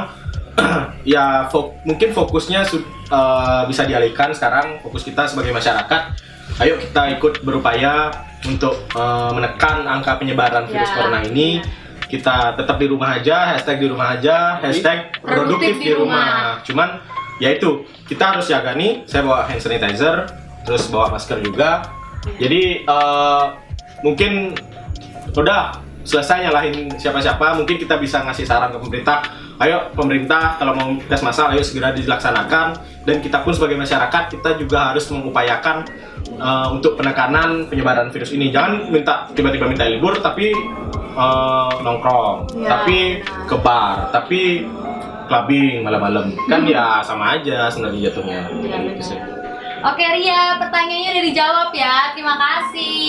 B: (clears throat) ya fo- mungkin fokusnya eh, bisa dialihkan sekarang fokus kita sebagai masyarakat. Ayo kita ikut berupaya untuk eh, menekan angka penyebaran virus
A: Ya.
B: corona ini kita tetap di rumah aja, hashtag di rumah aja, hashtag produktif di rumah. Cuman ya itu kita harus jaga nih. Saya bawa hand sanitizer, terus bawa masker juga. Jadi eh, mungkin udah selesai nyalahin siapa-siapa. Mungkin kita bisa ngasih saran ke pemerintah. Ayo pemerintah kalau mau tes massal, ayo segera dilaksanakan. Dan kita pun sebagai masyarakat kita juga harus mengupayakan eh, untuk penekanan penyebaran virus ini. Jangan minta tiba-tiba minta libur, tapi eh, nongkrong,
A: Ya,
B: tapi ke bar, tapi clubbing malam-malam. Kan ya sama aja sebenarnya jatuhnya. Gitu sih.
A: Oke Ria, pertanyaannya udah dijawab ya. Terima kasih.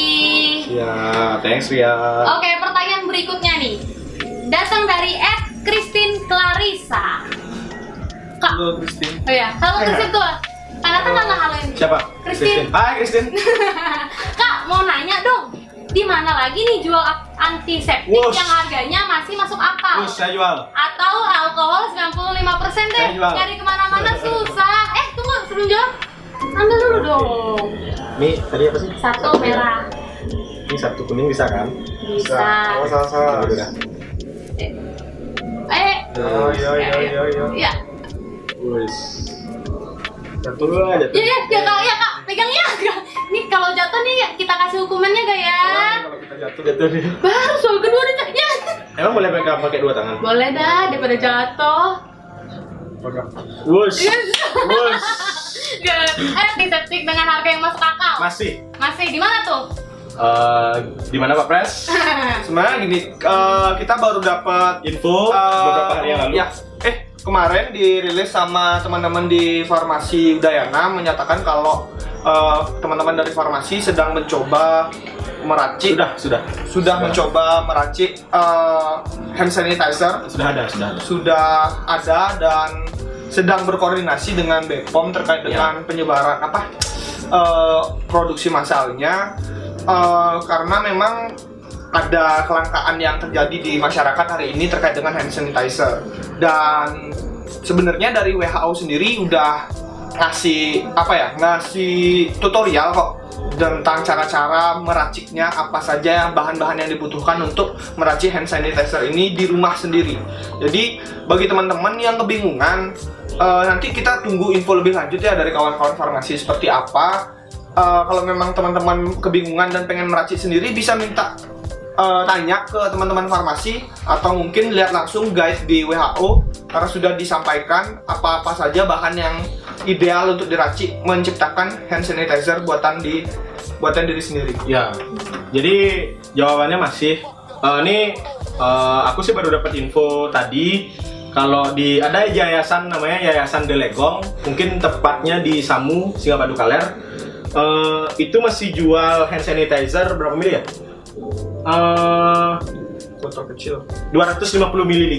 B: Ya, thanks Ria.
A: Oke, pertanyaan berikutnya nih. Datang dari Ed Christine Clarissa. Kak,
C: Halo Christine.
A: oh ya, halo Christine tuh. Kak Nathan nggak haloin.
B: Siapa?
A: Christine.
B: Hai Christine. (laughs)
A: Kak, mau nanya dong. Di mana lagi nih jual antiseptik
B: Wush.
A: yang harganya masih masuk akal?
B: Terus saya jual.
A: Atau alkohol 95% deh.
B: Saya jual.
A: Nyari ke mana-mana susah. Eh, tunggu sebelum jawab. Ambil dulu dong.
B: Ini tadi apa sih?
A: Satu merah.
B: Ini satu kuning bisa kan?
A: Bisa.
C: Salah salah.
B: Udah.
A: Eh,
C: Oh iya iya iya iya.
A: ya.
B: Wis. Satu dulu aja.
A: Ya, ya, ya kak, ya kak, pegang ya. Nih kalau jatuh nih kita kasih hukumannya gak ya?
C: Kalau kita jatuh
B: Jatuh nih.
A: Baru soal kedua nih, ya.
B: Emang boleh pegang pakai dua tangan?
A: Boleh dah, daripada jatuh.
C: pegang.
B: Wush. Wush.
A: Gak, eh antiseptik dengan harga yang masuk akal.
B: Masih.
A: Masih di mana tuh?
B: Eh, di mana Pak Pres? (laughs)
C: Sebenarnya gini, eh, kita baru dapat
B: Info
C: eh,
B: beberapa hari yang lalu.
C: Ya, eh kemarin dirilis sama teman-teman di farmasi Udayana menyatakan kalau eh, teman-teman dari farmasi sedang mencoba meracik
B: Sudah, sudah.
C: sudah mencoba meracik eh, hand sanitizer
B: Sudah ada, sudah ada.
C: sudah ada dan sedang berkoordinasi dengan BPOM terkait
B: Ya.
C: dengan penyebaran apa eh, produksi massalnya Eh, karena memang ada kelangkaan yang terjadi di masyarakat hari ini terkait dengan hand sanitizer dan sebenarnya dari WHO sendiri udah ngasih apa ya ngasih tutorial kok tentang cara-cara meraciknya apa saja bahan-bahan yang dibutuhkan untuk meracik hand sanitizer ini di rumah sendiri. Jadi bagi teman-teman yang kebingungan eh, nanti kita tunggu info lebih lanjut ya dari kawan-kawan farmasi seperti apa. Eh, kalau memang teman-teman kebingungan dan pengen meracik sendiri bisa minta eh, tanya ke teman-teman farmasi atau mungkin lihat langsung guide di WHO karena sudah disampaikan apa-apa saja bahan yang ideal untuk diracik menciptakan hand sanitizer buatan di buatan diri sendiri.
B: Ya. Jadi jawabannya masih eh, ini eh, aku sih baru dapat info tadi kalau di ada yayasan namanya Yayasan Delegong, mungkin tepatnya di Samu, Singapadu Kaler. Eh, itu masih jual hand sanitizer berapa mili ya? Eh,
C: Botol kecil.
B: 250 ml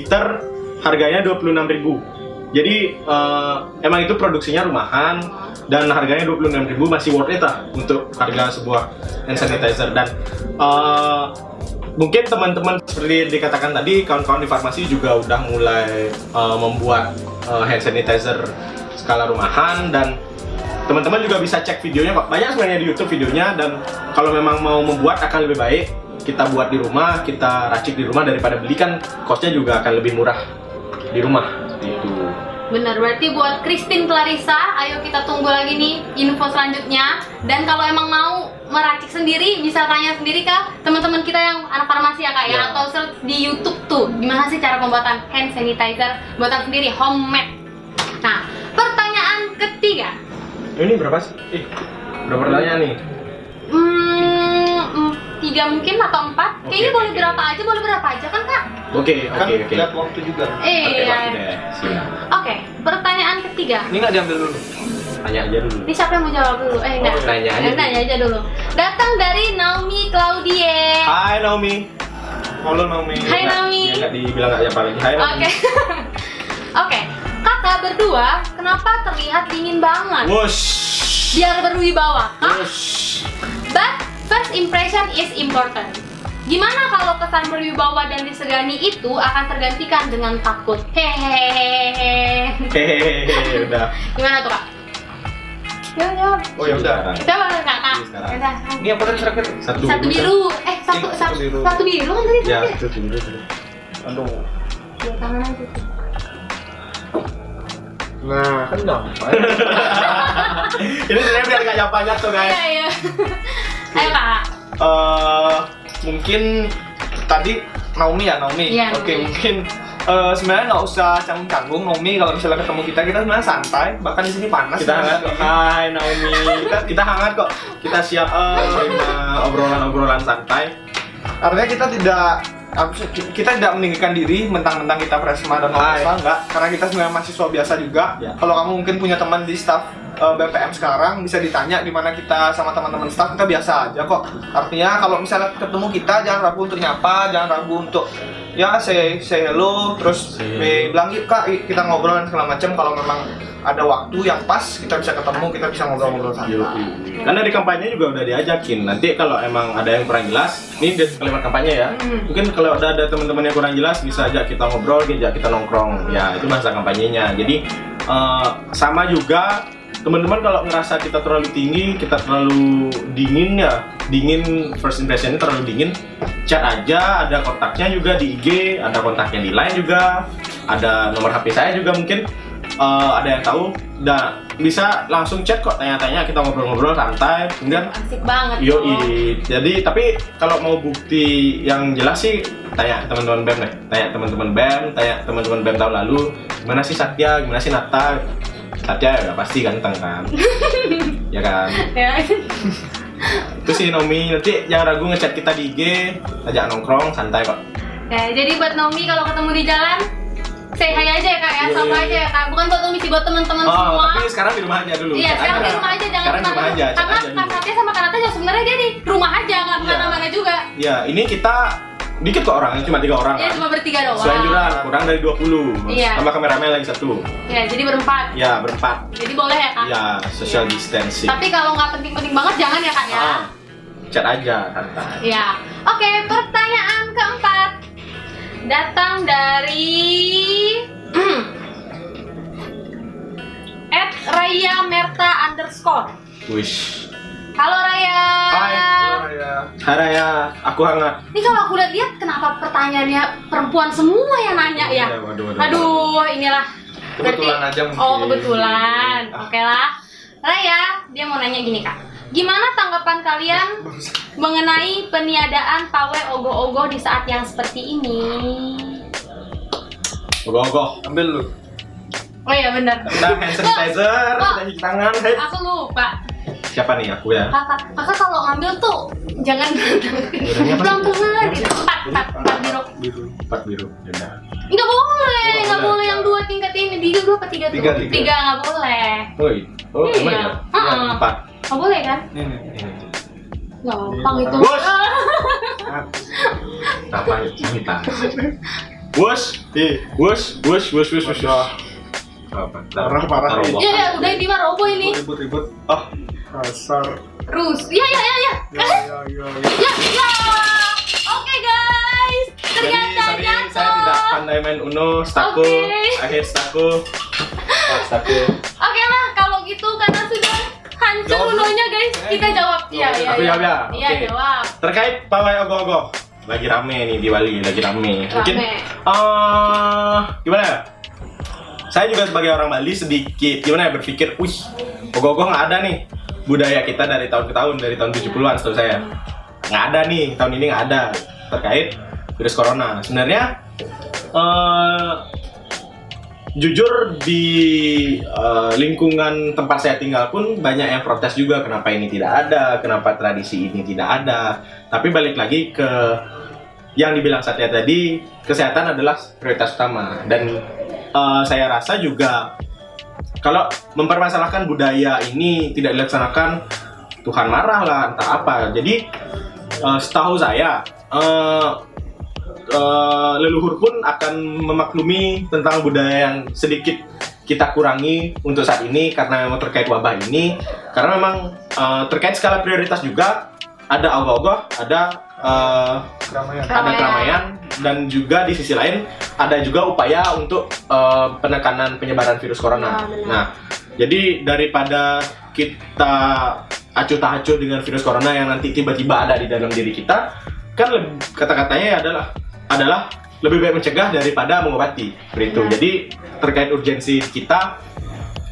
B: harganya 26.000. Jadi eh, emang itu produksinya rumahan dan harganya 26.000 masih worth it lah untuk harga sebuah hand sanitizer dan eh, mungkin teman-teman seperti dikatakan tadi kawan-kawan di farmasi juga udah mulai eh, membuat eh, hand sanitizer skala rumahan dan teman-teman juga bisa cek videonya banyak sebenarnya di YouTube videonya dan kalau memang mau membuat akan lebih baik. Kita buat di rumah kita racik di rumah daripada beli kan costnya juga akan lebih murah di rumah. Itu
A: Bener, berarti buat Christine Clarissa, ayo kita tunggu lagi nih info selanjutnya. Dan kalau emang mau meracik sendiri bisa tanya sendiri ke teman-teman kita yang anak farmasi ya kak ya
B: Ya.
A: atau search di YouTube tuh gimana sih cara pembuatan hand sanitizer buatan sendiri homemade. Nah pertanyaan ketiga,
B: Ini berapa sih? Ih, berapa pertanyaan nih?
A: hmm, tiga mungkin atau empat?
B: Oke,
A: Kayaknya
B: oke,
A: boleh
B: oke.
A: berapa aja, boleh berapa aja kan kak?
B: Oke,
C: Kan
B: oke, oke.
C: lihat waktu juga.
A: Eh,
B: Oke,
A: iya. Oke, pertanyaan ketiga.
C: Ini nggak diambil dulu.
B: Tanya aja dulu.
A: Ini siapa yang mau jawab dulu? Eh enggak.
B: Oh, nanya aja
A: Eh,
B: dulu.
A: nanya aja dulu. Datang dari Naomi Claudie.
B: Hai Naomi.
C: Halo Naomi.
A: Hai, Naomi.
B: ya, nggak dibilang nggak siapa lagi. Hai Naomi.
A: Oke. (laughs) Oke. Kakak berdua kenapa terlihat dingin banget?
B: Wush.
A: Biar berwibawa.
B: Wush.
A: But first impression is important. Gimana kalau kesan berwibawa dan disegani itu akan tergantikan dengan takut? Hehehe.
B: Hehehe, udah.
A: Gimana tuh kak? Ya, jawab.
C: Oh ya udah.
A: Kak kak.
B: Ini sekarang.
A: Yaudah.
C: Ini apa tadi terakhir?
B: Satu,
A: Satu biru. Eh satu
C: Satu
A: satu
C: biru.
A: satu biru kan tadi?
B: Ya, satu biru.
C: Aduh.
A: Dua tangan aja.
C: Nah, kan gampang. (laughs)
B: Ini sebenarnya biar nggak banyak tuh guys.
A: Iya iya. Ayo kak.
C: Eh, mungkin tadi Naomi ya Naomi.
A: Iya,
C: Oke
A: Naomi.
C: mungkin eh, sebenarnya nggak usah canggung-canggung Naomi kalau misalnya ketemu kita kita sebenarnya santai bahkan di sini panas.
B: Kita hangat kok. Hai Naomi. Kita, kita hangat kok. Kita siap eh, menerima obrolan-obrolan santai.
C: Artinya kita tidak kita tidak meninggikan diri mentang-mentang kita Presma dan. Orkestra enggak karena kita sebenarnya mahasiswa biasa juga
B: Ya.
C: kalau kamu mungkin punya teman di staff eh, BPM sekarang bisa ditanya di mana kita sama teman-teman staff kita biasa aja kok artinya kalau misalnya ketemu kita jangan ragu untuk nyapa jangan ragu untuk ya say say hello terus
B: Say
C: eh, bilang yuk kak kita ngobrol dan segala macam kalau memang ada waktu yang pas kita bisa ketemu kita bisa ngobrol-ngobrol santai
B: Karena di kampanye juga udah diajakin. Nanti kalau emang ada yang kurang jelas, ini kalimat kampanye ya.
A: Hmm.
B: Mungkin kalau udah ada teman-teman yang kurang jelas, bisa ajak kita ngobrol, ajak kita nongkrong. Ya itu bahasa kampanyenya. Jadi eh, sama juga teman-teman kalau ngerasa kita terlalu tinggi, kita terlalu dingin ya, dingin first impressionnya terlalu dingin, chat aja. Ada kontaknya juga di IG, ada kontaknya di Line juga, ada nomor HP saya juga mungkin eh, ada yang tahu. Dan bisa langsung chat kok tanya-tanya kita ngobrol-ngobrol santai. Kemudian
A: Asik banget.
B: Yoi. Jadi tapi kalau mau bukti yang jelas sih tanya teman-teman BEM deh. Tanya teman-teman BEM, tanya teman-teman BEM tahun lalu, gimana sih Satya, gimana sih Nata? Satya ya udah pasti ganteng kan. (laughs) ya kan.
A: Ya.
B: Itu sih Nomi, nanti jangan ragu ngechat kita di IG, ajak nongkrong santai kok.
A: Ya, jadi buat Naomi kalau ketemu di jalan, say hi aja ya kak ya,
B: Iya,
A: sama
B: iya.
A: aja ya kak. Bukan buat Naomi sih, buat teman-teman
B: Oh,
A: semua.
B: tapi sekarang di rumah aja dulu.
A: Iya, sekarang di rumah aja jangan
B: Sekarang di rumah aja,
A: Karena Kak. Satya sama Kak Nata sebenarnya dia di rumah aja, nggak
B: Iya.
A: ke mana-mana juga.
B: Ya, ini kita dikit kok orangnya, cuma tiga orang
A: Iya,
B: kan.
A: cuma bertiga doang.
B: Selanjutnya kurang dari 20
A: Iya.
B: Sama kameramen lagi satu
A: Ya, jadi berempat.
B: Ya berempat
A: Jadi boleh ya kak.
B: Ya social
A: Iya.
B: distancing
A: Tapi kalau nggak penting-penting banget jangan ya kak ya.
B: Ah, Chat aja santai
A: Ya. Oke, pertanyaan keempat datang dari (clears throat) At Raya Merta underscore.
B: Wish
A: Halo Raya.
B: Hai.
C: ya.
B: Hai Raya, aku hangat
A: Ini kalau aku lihat kenapa pertanyaannya perempuan semua yang nanya ya?
B: Iya, waduh, waduh,
A: Aduh, inilah.
C: Kebetulan
A: Berarti-
C: aja mungkin.
A: Oh, kebetulan. Oke lah. Raya, dia mau nanya gini kak. Gimana tanggapan kalian mengenai peniadaan pawai ogoh-ogoh di saat yang seperti ini?
B: Ogoh-ogoh
C: Ambil lu.
A: Oh iya benar.
B: Kita hand sanitizer, kita cuci tangan hey.
A: Aku lupa.
B: Siapa nih aku ya?
A: Kakak, kakak kalau ngambil tuh jangan
B: sih?
A: pelan-pelan gitu. Empat, empat, empat biru.
B: Empat biru Yaudah.
A: Nggak boleh, nggak
B: boleh.
A: boleh yang dua tingkat ini. Tiga dua apa tiga tuh?
C: Tiga, tiga.
A: Tiga nggak boleh.
B: Woi, oh
A: Iya.
B: emang ya?
A: Heeh.
B: Empat
A: Nggak boleh kan?
C: Nih nih.
B: Ini.
A: Gampang itu.
B: Bos. (laughs) Apa ya? Sanitizer Wush, eh, wush, wush, wush.
C: Waduh.
B: Apa?
C: Parah, parah.
A: Iya, ya, udah ini mah robo ini.
C: Ribut-ribut. Ah, kasar.
A: Terus, iya, iya, iya, iya.
C: Ya, ya, ya, ya.
A: Ya, ya. Oke guys,
B: Jadi
A: ternyata
B: sorry saya tidak pandai main Uno, staku,
A: Oke.
B: akhir staku, staku.
A: Oke lah, kalau gitu karena sudah hancur unonya guys, kita jawab. Iya, iya,
B: Aku
A: iya.
B: jawab ya?
A: Iya,
B: Oke.
A: jawab.
B: Terkait pawai ogoh-ogoh, lagi rame nih di Bali, lagi rame. Mungkin,
A: Rame.
B: eh gimana ya? Saya juga sebagai orang Bali sedikit gimana ya berpikir, wih, ogoh-ogoh nggak ada nih. Budaya kita dari tahun ke tahun dari tahun 70-an setahu saya. Nggak ada nih tahun ini nggak ada terkait virus corona. Sebenarnya eh, jujur di eh, lingkungan tempat saya tinggal pun banyak yang protes juga kenapa ini tidak ada kenapa tradisi ini tidak ada. Tapi balik lagi ke yang dibilang Satya tadi kesehatan adalah prioritas utama. Dan eh, saya rasa juga kalau mempermasalahkan budaya ini tidak dilaksanakan Tuhan marah lah entah apa. Jadi eh, setahu saya eh, eh, leluhur pun akan memaklumi tentang budaya yang sedikit kita kurangi untuk saat ini karena memang terkait wabah ini. Karena memang eh, terkait skala prioritas juga ada ogah-ogah ada eh,
C: Keramaian.
B: ada
A: Keramaian.
B: dan juga di sisi lain ada juga upaya untuk eh, penekanan penyebaran virus corona.
A: Ya, benar.
B: nah, jadi daripada kita acuh tak acuh dengan virus corona yang nanti tiba-tiba ada di dalam diri kita, kan kata-katanya adalah adalah lebih baik mencegah daripada mengobati. Begitu.
A: Ya.
B: Jadi terkait urgensi kita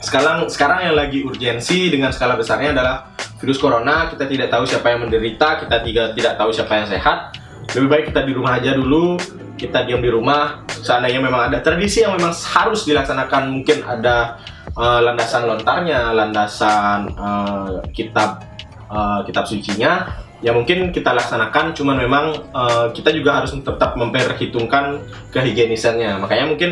B: sekarang sekarang yang lagi urgensi dengan skala besarnya adalah virus corona. Kita tidak tahu siapa yang menderita kita tidak tidak tahu siapa yang sehat. Lebih baik kita di rumah aja dulu kita diam di rumah. Seandainya memang ada tradisi yang memang harus dilaksanakan mungkin ada eh, landasan lontarnya landasan eh, kitab eh, kitab sucinya ya mungkin kita laksanakan. Cuman memang eh, kita juga harus tetap memperhitungkan kehigienisannya makanya mungkin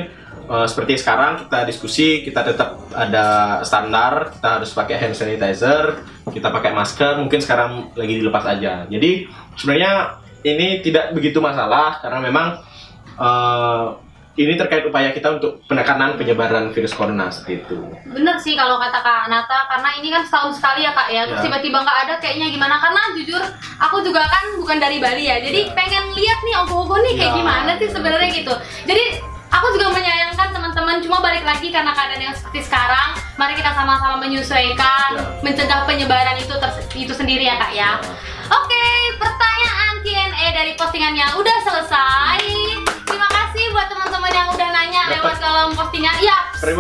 B: Eh, seperti sekarang kita diskusi kita tetap ada standar kita harus pakai hand sanitizer kita pakai masker mungkin sekarang lagi dilepas aja jadi sebenarnya ini tidak begitu masalah karena memang eh, ini terkait upaya kita untuk penekanan penyebaran virus corona seperti itu
A: Bener sih kalau kata Kak Nata karena ini kan setahun sekali ya Kak ya. Terus
B: Ya.
A: tiba-tiba nggak ada kayaknya gimana? Karena jujur aku juga kan bukan dari Bali ya. Jadi
B: Ya.
A: pengen lihat nih ogo-ogo nih kayak
B: Ya.
A: gimana sih sebenarnya gitu. Jadi aku juga menyayangkan teman-teman cuma balik lagi karena keadaan yang seperti sekarang. Mari kita sama-sama menyesuaikan,
B: Ya.
A: mencegah penyebaran itu itu sendiri ya Kak ya. Oke, pertanyaan Q&A dari postingannya udah selesai. Terima kasih buat teman-teman yang udah nanya
B: Dapat.
A: lewat kolom postingan. Ya,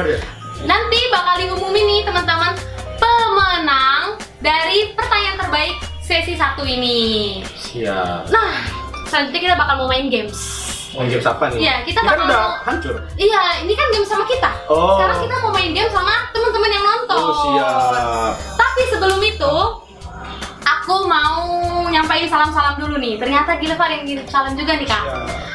B: ya?
A: Nanti bakal diumumin nih teman-teman pemenang dari pertanyaan terbaik sesi satu ini.
B: siap
A: Nah, selanjutnya kita bakal mau main games.
B: Mau game apa nih?
A: Iya, kita
B: kan
A: bakal
B: udah
A: mau-
B: hancur
A: Iya, ini kan game sama kita.
B: Oh.
A: Sekarang kita mau main game sama teman-teman yang nonton.
B: oh siap
A: Tapi sebelum itu, aku mau nyampain salam-salam dulu nih. Ternyata Gilva ada yang ngirim salam juga nih kak.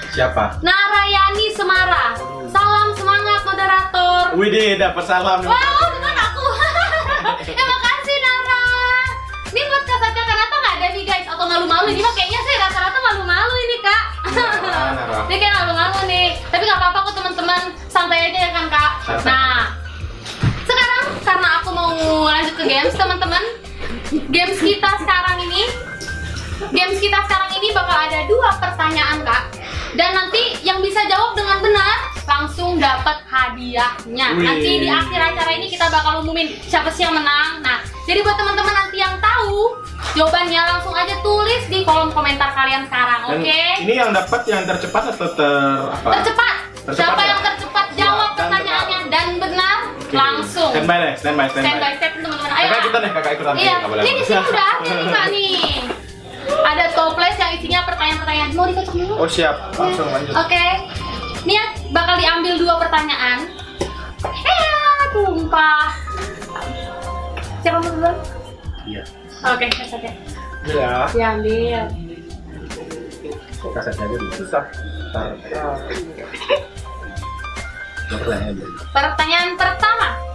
B: Siapa?
A: Narayani Semara. Salam semangat moderator.
B: Widih dapat salam.
A: Wow, bukan aku. (laughs) Terima kasih Nara. Ini buat Kak Satya Nih guys atau malu-malu? Ini mah kayaknya saya rata-rata malu-malu ini kak. Ini kayak malu-malu nih. Tapi nggak apa-apa kok teman-teman, santai aja ya kan kak. Nah, sekarang karena aku mau lanjut ke games teman-teman. Games kita sekarang ini, games kita sekarang ini bakal ada dua pertanyaan kak. Dan nanti yang bisa jawab dengan benar langsung dapat hadiahnya.
B: Wih.
A: Nanti di akhir acara ini kita bakal umumin siapa sih yang menang. Nah, jadi buat teman-teman nanti yang tahu jawabannya langsung aja tulis di kolom komentar kalian sekarang, oke?
B: ini yang dapat yang tercepat atau ter apa?
A: Tercepat.
B: Tercepat
A: Siapa
B: ya?
A: yang tercepat jawab
B: Dan
A: pertanyaannya dan benar
B: Oke.
A: langsung.
B: Standby deh, standby, standby.
A: Step by step teman-teman. Ayo.
B: Kakak
A: Kak.
B: ikutan deh, kakak ikutan.
A: Iya, ini di sini udah (laughs) ada nih kak nih. Ada toples yang isinya pertanyaan-pertanyaan. Mau dikocok dulu?
C: Oh siap, langsung lanjut.
A: Oke. Nih ya, bakal diambil dua pertanyaan. Eh, tumpah. Siapa mau duluan?
B: Iya.
A: Oke, kasih
C: Ya.
A: Diambil.
B: Kasih aja dulu.
C: Susah.
B: Ntar. (laughs) Pertanyaan
A: pertama.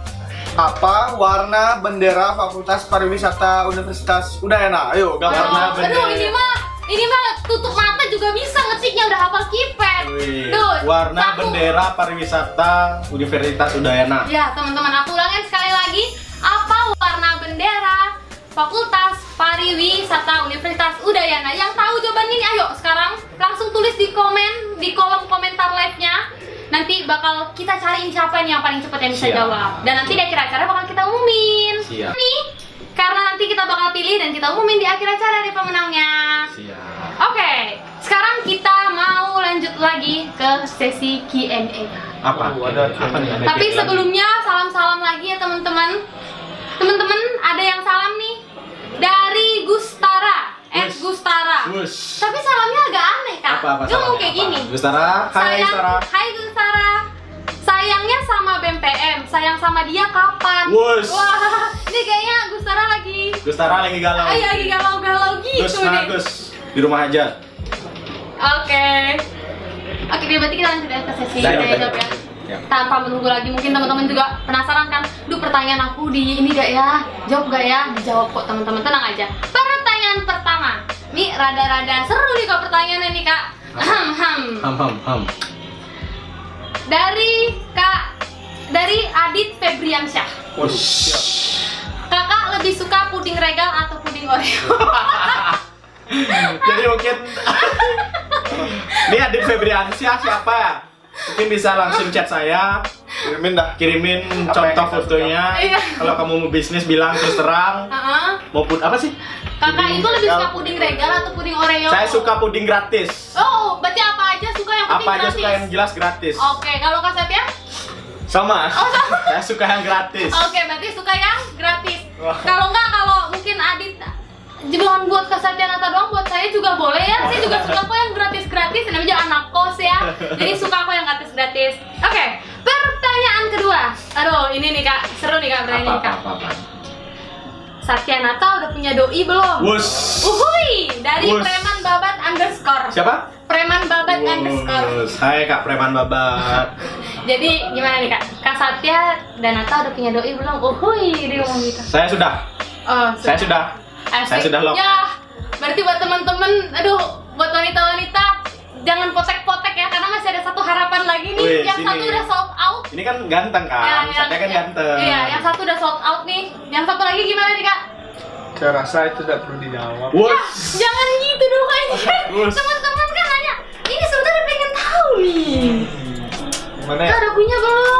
C: Apa warna bendera Fakultas Pariwisata Universitas Udayana? Ayo, gambar.
B: Warna
A: Oh,
B: bendera.
A: aduh, ini mah ini mah tutup mata juga bisa ngetiknya udah hafal kipet. Tuh,
B: warna
A: satu.
B: bendera pariwisata Universitas Udayana.
A: Ya, teman-teman, aku ulangin sekali lagi. Apa warna bendera Fakultas Pariwisata Universitas Udayana? Yang tahu jawabannya ini, ayo sekarang langsung tulis di komen di kolom komentar live-nya. Nanti bakal kita cariin siapa nih yang paling cepat yang bisa
B: Siap.
A: jawab. Dan nanti di akhir acara bakal kita umumin.
B: Siap.
A: Nih, karena nanti kita bakal pilih dan kita umumin di akhir acara dari pemenangnya.
B: Siap.
A: Oke, sekarang kita mau lanjut lagi ke sesi Q&A.
B: Apa?
C: Oh, ada.
B: apa nih? Ada
A: Tapi sebelumnya salam-salam lagi ya teman-teman. Teman-teman ada yang salam nih Dari Gustara, eh
B: Gus.
A: Gustara.
B: Wush.
A: Tapi salamnya agak aneh kak.
B: Apa apa
A: ngomong
B: salahnya?
A: kayak
B: Apa?
A: gini.
B: Gustara, hai
A: Sayang,
B: Gustara.
A: Hai Gustara. Sayangnya sama BMPM, sayang sama dia kapan?
B: Wush.
A: Wah, ini kayaknya Gustara lagi
B: Gustara lagi galau.
A: Ay, lagi galau-galau gitu
B: Gus,
A: nih.
B: Gus? Di rumah aja.
A: Oke. Oke, berarti kita lanjut ya ke sesi tanya
B: dah,
A: jawab ya.
B: Ya.
A: Tanpa menunggu lagi, mungkin teman-teman juga penasaran kan, duh pertanyaan aku di ini gak ya? Jawab gak ya? Dijawab kok teman-teman, tenang aja. Nih rada-rada seru nih kok pertanyaannya nih kak. Ahem, ham.
B: Ham ham ham.
A: Dari kak, dari Adit Febriansyah.
C: Waduh, siap.
A: Kakak lebih suka puding regal atau puding oreo? (laughs)
B: Jadi mungkin (laughs) ini Adit Febriansyah siapa ya? Mungkin bisa langsung chat saya,
C: Kirimin dah.
B: kirimin
C: Apa
B: contoh fotonya.
A: Iya.
B: Kalau kamu mau bisnis bilang terus terang.
A: Heeh.
B: Maupun apa sih?
A: Kakak itu lebih suka puding regal atau puding oreo?
B: Saya suka puding gratis.
A: Oh, berarti apa aja suka yang
B: Apa aja
A: gratis?
B: suka yang jelas gratis.
A: Oke, kalau Kak Sepia?
B: Sama.
A: Oh, sama.
B: Saya suka yang gratis.
A: Oke, berarti suka yang gratis. Kalau enggak, kalau mungkin Adit Jangan buat Kak Satya Nata doang, buat saya juga boleh ya. Saya juga suka kok yang gratis-gratis, namanya juga anak kos ya. Jadi suka kok yang gratis-gratis. Oke, pertanyaan kedua. Aduh, ini nih Kak, seru nih Kak
B: Apa
A: pertanyaan
B: apa
A: Kak.
B: apa. apa.
A: Satya Nata udah punya doi belum?
B: Wush.
A: Uhuy, dari
B: Wush.
A: preman babat underscore.
B: Siapa?
A: Preman babat underscore.
B: Wush. Hai Kak Preman Babat. (laughs)
A: Jadi gimana nih kak? Kak Satya dan Nata udah punya doi belum? Uhuy, dia ngomong gitu.
B: Saya sudah.
A: Oh,
B: Saya sudah.
A: Asik.
B: saya sudah lock.
A: Ya, berarti buat teman-teman, aduh, buat wanita-wanita jangan potek-potek ya, karena masih ada satu harapan lagi nih.
B: Wih,
A: yang
B: sini.
A: satu udah sold out.
B: Ini kan ganteng kan? Saya kan ganteng.
A: Iya, yang satu udah sold out nih. Yang satu lagi gimana nih kak?
C: Saya rasa itu tidak perlu dijawab.
B: Wush.
A: Jangan gitu dong ini.
B: Terus.
A: Teman-teman kan nanya, ini sebenarnya pengen tahu nih.
C: Gimana
A: Kak
C: ya?
A: udah punya belum?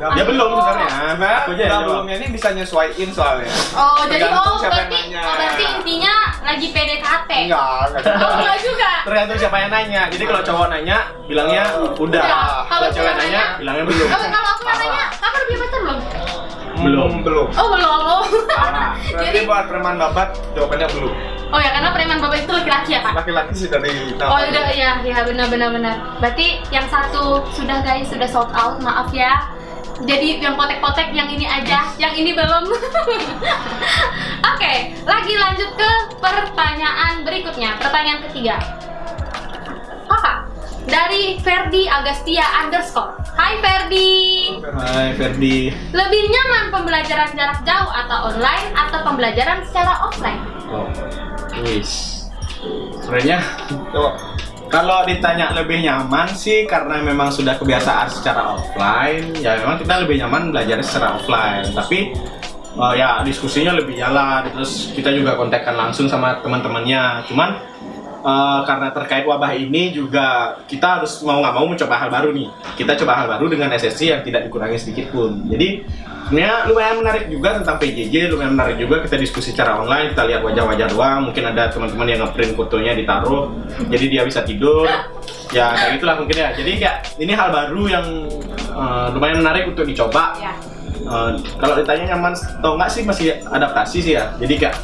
C: Ya,
B: Dia
A: Aduh.
B: belum sebenarnya.
C: Udah
B: jawab.
C: belumnya ini bisa nyesuaiin soalnya.
A: Oh, jadi
C: Tergantung
A: oh
C: siapa yang
A: berarti,
C: nanya.
A: oh berarti intinya lagi PDKT.
C: Enggak, enggak.
A: Oh, enggak juga.
B: Tergantung siapa yang nanya. Jadi kalau cowok nanya, bilangnya udah.
A: Udah. Kalau
B: cewek
A: cewek
B: nanya,
A: nanya,
B: bilangnya belum.
A: Oh, kalau aku yang nanya, kamu udah punya pacar belum?
B: Belum.
C: Hmm, belum.
A: Oh, belum. Oh.
C: Ah, (laughs) Berarti
A: Jadi,
C: buat preman babat jawabannya belum.
A: oh ya karena preman bapak itu laki-laki ya, Kak?
C: Laki-laki sih dari
A: Oh, udah ya, ya benar benar benar. Berarti yang satu sudah guys, sudah sold out, maaf ya. Jadi yang potek-potek yang ini aja, yang ini belum. (laughs) Oke, lagi lanjut ke pertanyaan berikutnya. Pertanyaan ketiga. Kakak, dari Ferdi Agastia underscore. Hai Ferdi.
B: Hai Ferdi.
A: Lebih nyaman pembelajaran jarak jauh atau online atau pembelajaran secara offline?
B: Oh. Wis. Sebenarnya. Kalau ditanya lebih nyaman sih karena memang sudah kebiasaan secara offline, ya memang kita lebih nyaman belajar secara offline. Tapi eh, ya diskusinya lebih jalan, terus kita juga kontakkan langsung sama teman-temannya. Cuman eh, karena terkait wabah ini juga kita harus mau nggak mau mencoba hal baru nih. Kita coba hal baru dengan SSC yang tidak dikurangi sedikit pun. Jadi sebenarnya lumayan menarik juga tentang PJJ, lumayan menarik juga kita diskusi secara online, kita lihat wajah-wajah doang. Mungkin ada teman-teman yang ngeprint fotonya ditaruh, jadi dia bisa tidur. Ya kayak gitulah mungkin ya. Jadi kayak ini hal baru yang eh, lumayan menarik untuk dicoba.
A: Ya.
B: Eh, kalau ditanya nyaman atau enggak sih masih adaptasi sih ya. Jadi kayak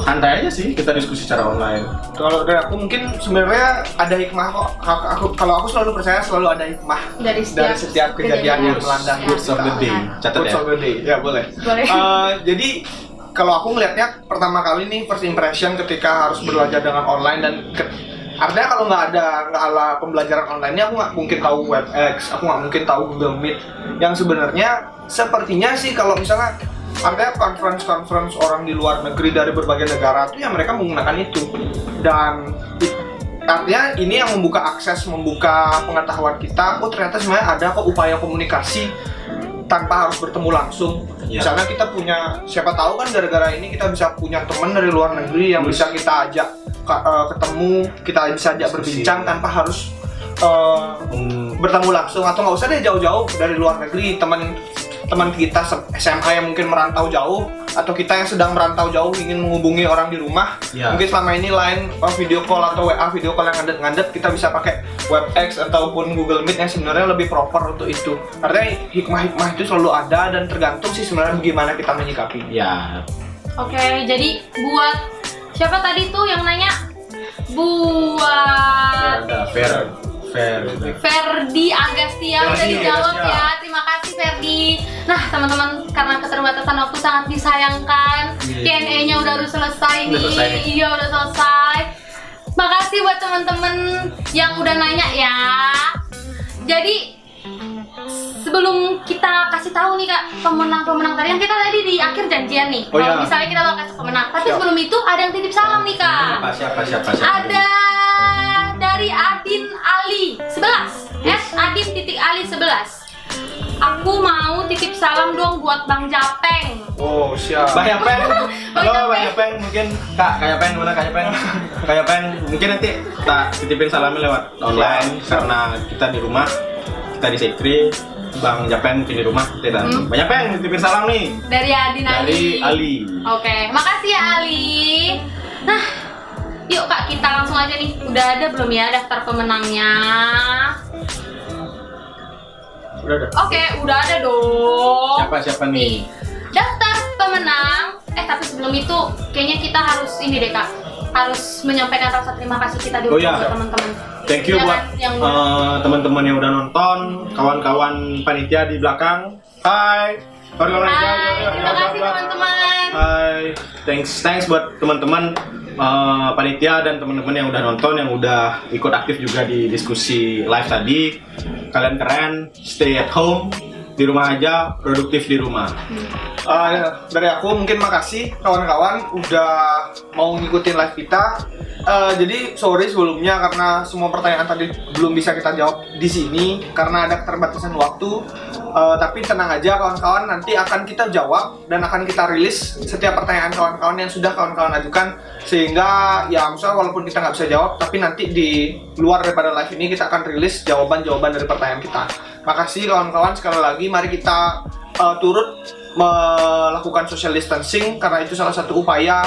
B: santai aja sih kita diskusi secara online.
C: Kalau dari aku mungkin sebenarnya ada hikmah kok. Aku, aku- kalau aku selalu percaya selalu ada hikmah
A: Dari setiap,
C: dari setiap kejadian yang melanda.
B: Words of the day. Catat ya.
C: the day. Ya boleh.
A: Boleh.
C: Eh, jadi kalau aku ngelihatnya pertama kali nih first impression ketika harus belajar dengan online dan ke- artinya kalau nggak ada nggak ala pembelajaran online ini aku nggak mungkin tahu WebEx, aku nggak mungkin tahu Google Meet. Yang sebenarnya sepertinya sih kalau misalnya artinya conference conference orang di luar negeri dari berbagai negara tuh ya mereka menggunakan itu dan artinya ini yang membuka akses membuka pengetahuan kita oh ternyata sebenarnya ada kok upaya komunikasi tanpa harus bertemu langsung
B: Ya.
C: misalnya kita punya siapa tahu kan gara-gara ini kita bisa punya teman dari luar negeri yang bisa kita ajak ka- eh, ketemu kita bisa ajak berbincang tanpa harus eh,
B: Hmm,
C: bertemu langsung. Atau nggak usah deh jauh-jauh dari luar negeri. Teman teman kita SMA yang mungkin merantau jauh atau kita yang sedang merantau jauh ingin menghubungi orang di rumah.
B: Ya.
C: mungkin selama ini lain eh, video call atau WA video call yang ngadet-ngadet kita bisa pakai WebEx ataupun Google Meet yang sebenarnya lebih proper untuk itu. Artinya hikmah-hikmah itu selalu ada dan tergantung sih sebenarnya bagaimana kita menyikapi
B: ya.
A: Oke, jadi buat siapa tadi tuh yang nanya? Buat
B: fair.
A: Ferdi Agastia udah dijawab
B: Agustia.
A: ya. Terima kasih Ferdi. Nah, teman-teman karena keterbatasan waktu sangat disayangkan.
B: Iya.
A: Q&A-nya udah harus selesai
B: Udah
A: nih.
B: selesai nih.
A: Iya, udah selesai. Makasih buat teman-teman yang udah nanya ya. Jadi sebelum kita kasih tahu nih kak pemenang-pemenang tadi kan kita tadi di akhir janjian nih.
B: Oh,
A: Kalau
B: iya.
A: misalnya kita bakal kasih pemenang. Tapi
C: Siap.
A: sebelum itu ada yang titip salam nih kak.
B: Siapa, siapa, siapa, siapa?
A: Ada dari Adin Ali 11 S Adin titik Ali 11 Aku mau titip salam dong buat Bang Japeng
C: Oh, siap.
B: Bang Yapeng, (laughs) halo
A: Bang
B: Bang Yapeng, mungkin Kak, Kak Yapeng, mana Kak Yapeng? Kak Yapeng, mungkin nanti tak titipin salamnya lewat online karena kita di rumah, kita di Sekri, Bang mungkin di rumah, kita
A: Hmm.
B: Bang Yapeng titipin salam nih
A: Dari Adin Ali
B: dari Ali.
A: Oke, makasih ya Ali Nah, yuk kak kita langsung aja nih Udah ada belum ya daftar pemenangnya?
B: Udah ada.
A: Oke, udah ada dong
B: Siapa siapa nih?
A: daftar pemenang eh tapi sebelum itu kayaknya kita harus ini deh kak harus menyampaikan rasa terima kasih kita dulu
B: Oh, iya.
A: buat teman-teman
B: Thank you buat
A: yang
B: eh, teman-teman yang udah nonton, kawan-kawan panitia di belakang. Hai.
A: Hai, terima kasih teman-teman
B: Hai, thanks thanks buat teman-teman eh, panitia dan teman-teman yang udah nonton, yang udah ikut aktif juga di diskusi live tadi. Kalian keren, stay at home, di rumah aja, produktif di rumah.
C: Uh, dari aku mungkin makasih kawan-kawan udah mau ngikutin live kita. Uh, jadi sorry sebelumnya karena semua pertanyaan tadi belum bisa kita jawab di sini karena ada keterbatasan waktu. Uh, tapi tenang aja kawan-kawan nanti akan kita jawab dan akan kita rilis setiap pertanyaan kawan-kawan yang sudah kawan-kawan ajukan sehingga ya misalnya walaupun kita nggak bisa jawab tapi nanti di luar daripada live ini kita akan rilis jawaban-jawaban dari pertanyaan kita. Makasih kawan-kawan sekali lagi mari kita uh, turut melakukan social distancing karena itu salah satu upaya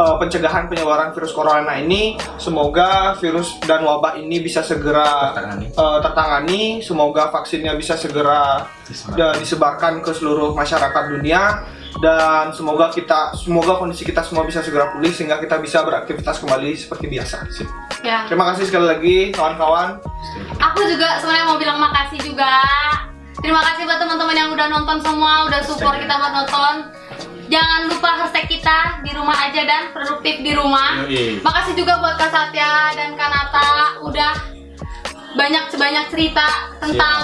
C: uh, pencegahan penyebaran virus corona ini. Semoga virus dan wabah ini bisa segera
B: Tertangani.
C: uh, tertangani. Semoga vaksinnya bisa segera da- disebarkan ke seluruh masyarakat dunia dan semoga kita semoga kondisi kita semua bisa segera pulih sehingga kita bisa beraktivitas kembali seperti biasa.
A: ya
C: Terima kasih sekali lagi kawan-kawan.
A: aku juga sebenarnya mau bilang makasih juga terima kasih buat teman-teman yang udah nonton semua udah support kita buat nonton jangan lupa hashtag kita di rumah aja dan produktif di rumah
B: Yoi.
A: Makasih juga buat Kak Satya dan Kak Nata udah banyak sebanyak cerita tentang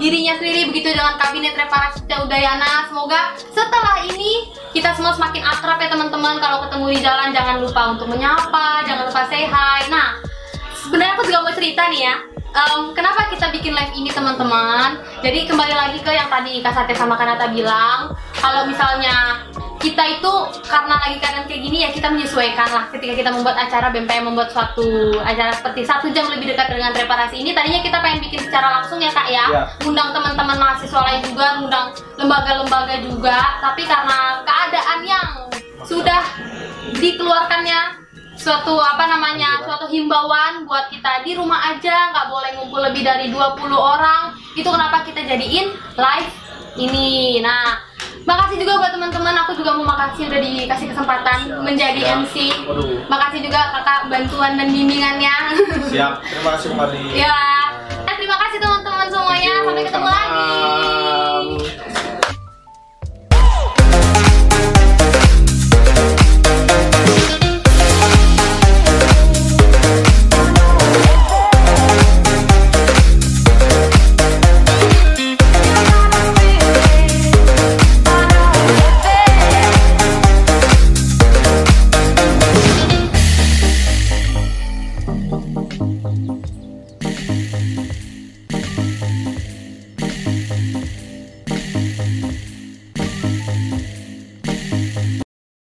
A: dirinya sendiri begitu dengan kabinet reparasi Udayana. Semoga setelah ini kita semua semakin akrab ya teman-teman. Kalau ketemu di jalan jangan lupa untuk menyapa, jangan lupa say hi. Nah, sebenarnya aku juga mau cerita nih ya. Em, kenapa kita bikin live ini teman-teman? Jadi kembali lagi ke yang tadi Kak Satya sama Kak Nata bilang, kalau misalnya kita itu karena lagi keadaan kayak gini ya kita menyesuaikan lah ketika kita membuat acara BMPM membuat suatu acara seperti satu jam lebih dekat dengan reparasi ini tadinya kita pengen bikin secara langsung ya kak ya
C: Ya.
A: undang teman-teman mahasiswa lain juga undang lembaga-lembaga juga tapi karena keadaan yang sudah dikeluarkannya suatu apa namanya suatu himbauan buat kita di rumah aja nggak boleh ngumpul lebih dari 20 orang. Itu kenapa kita jadiin live ini. Nah makasih juga buat teman-teman. Aku juga mau makasih udah dikasih kesempatan menjadi
B: Ya.
A: MC
C: Waduh.
A: makasih juga kakak bantuan dan bimbingannya.
B: Siap.
C: Terima kasih kembali.
A: ya Eh, terima kasih teman-teman semuanya. Sampai ketemu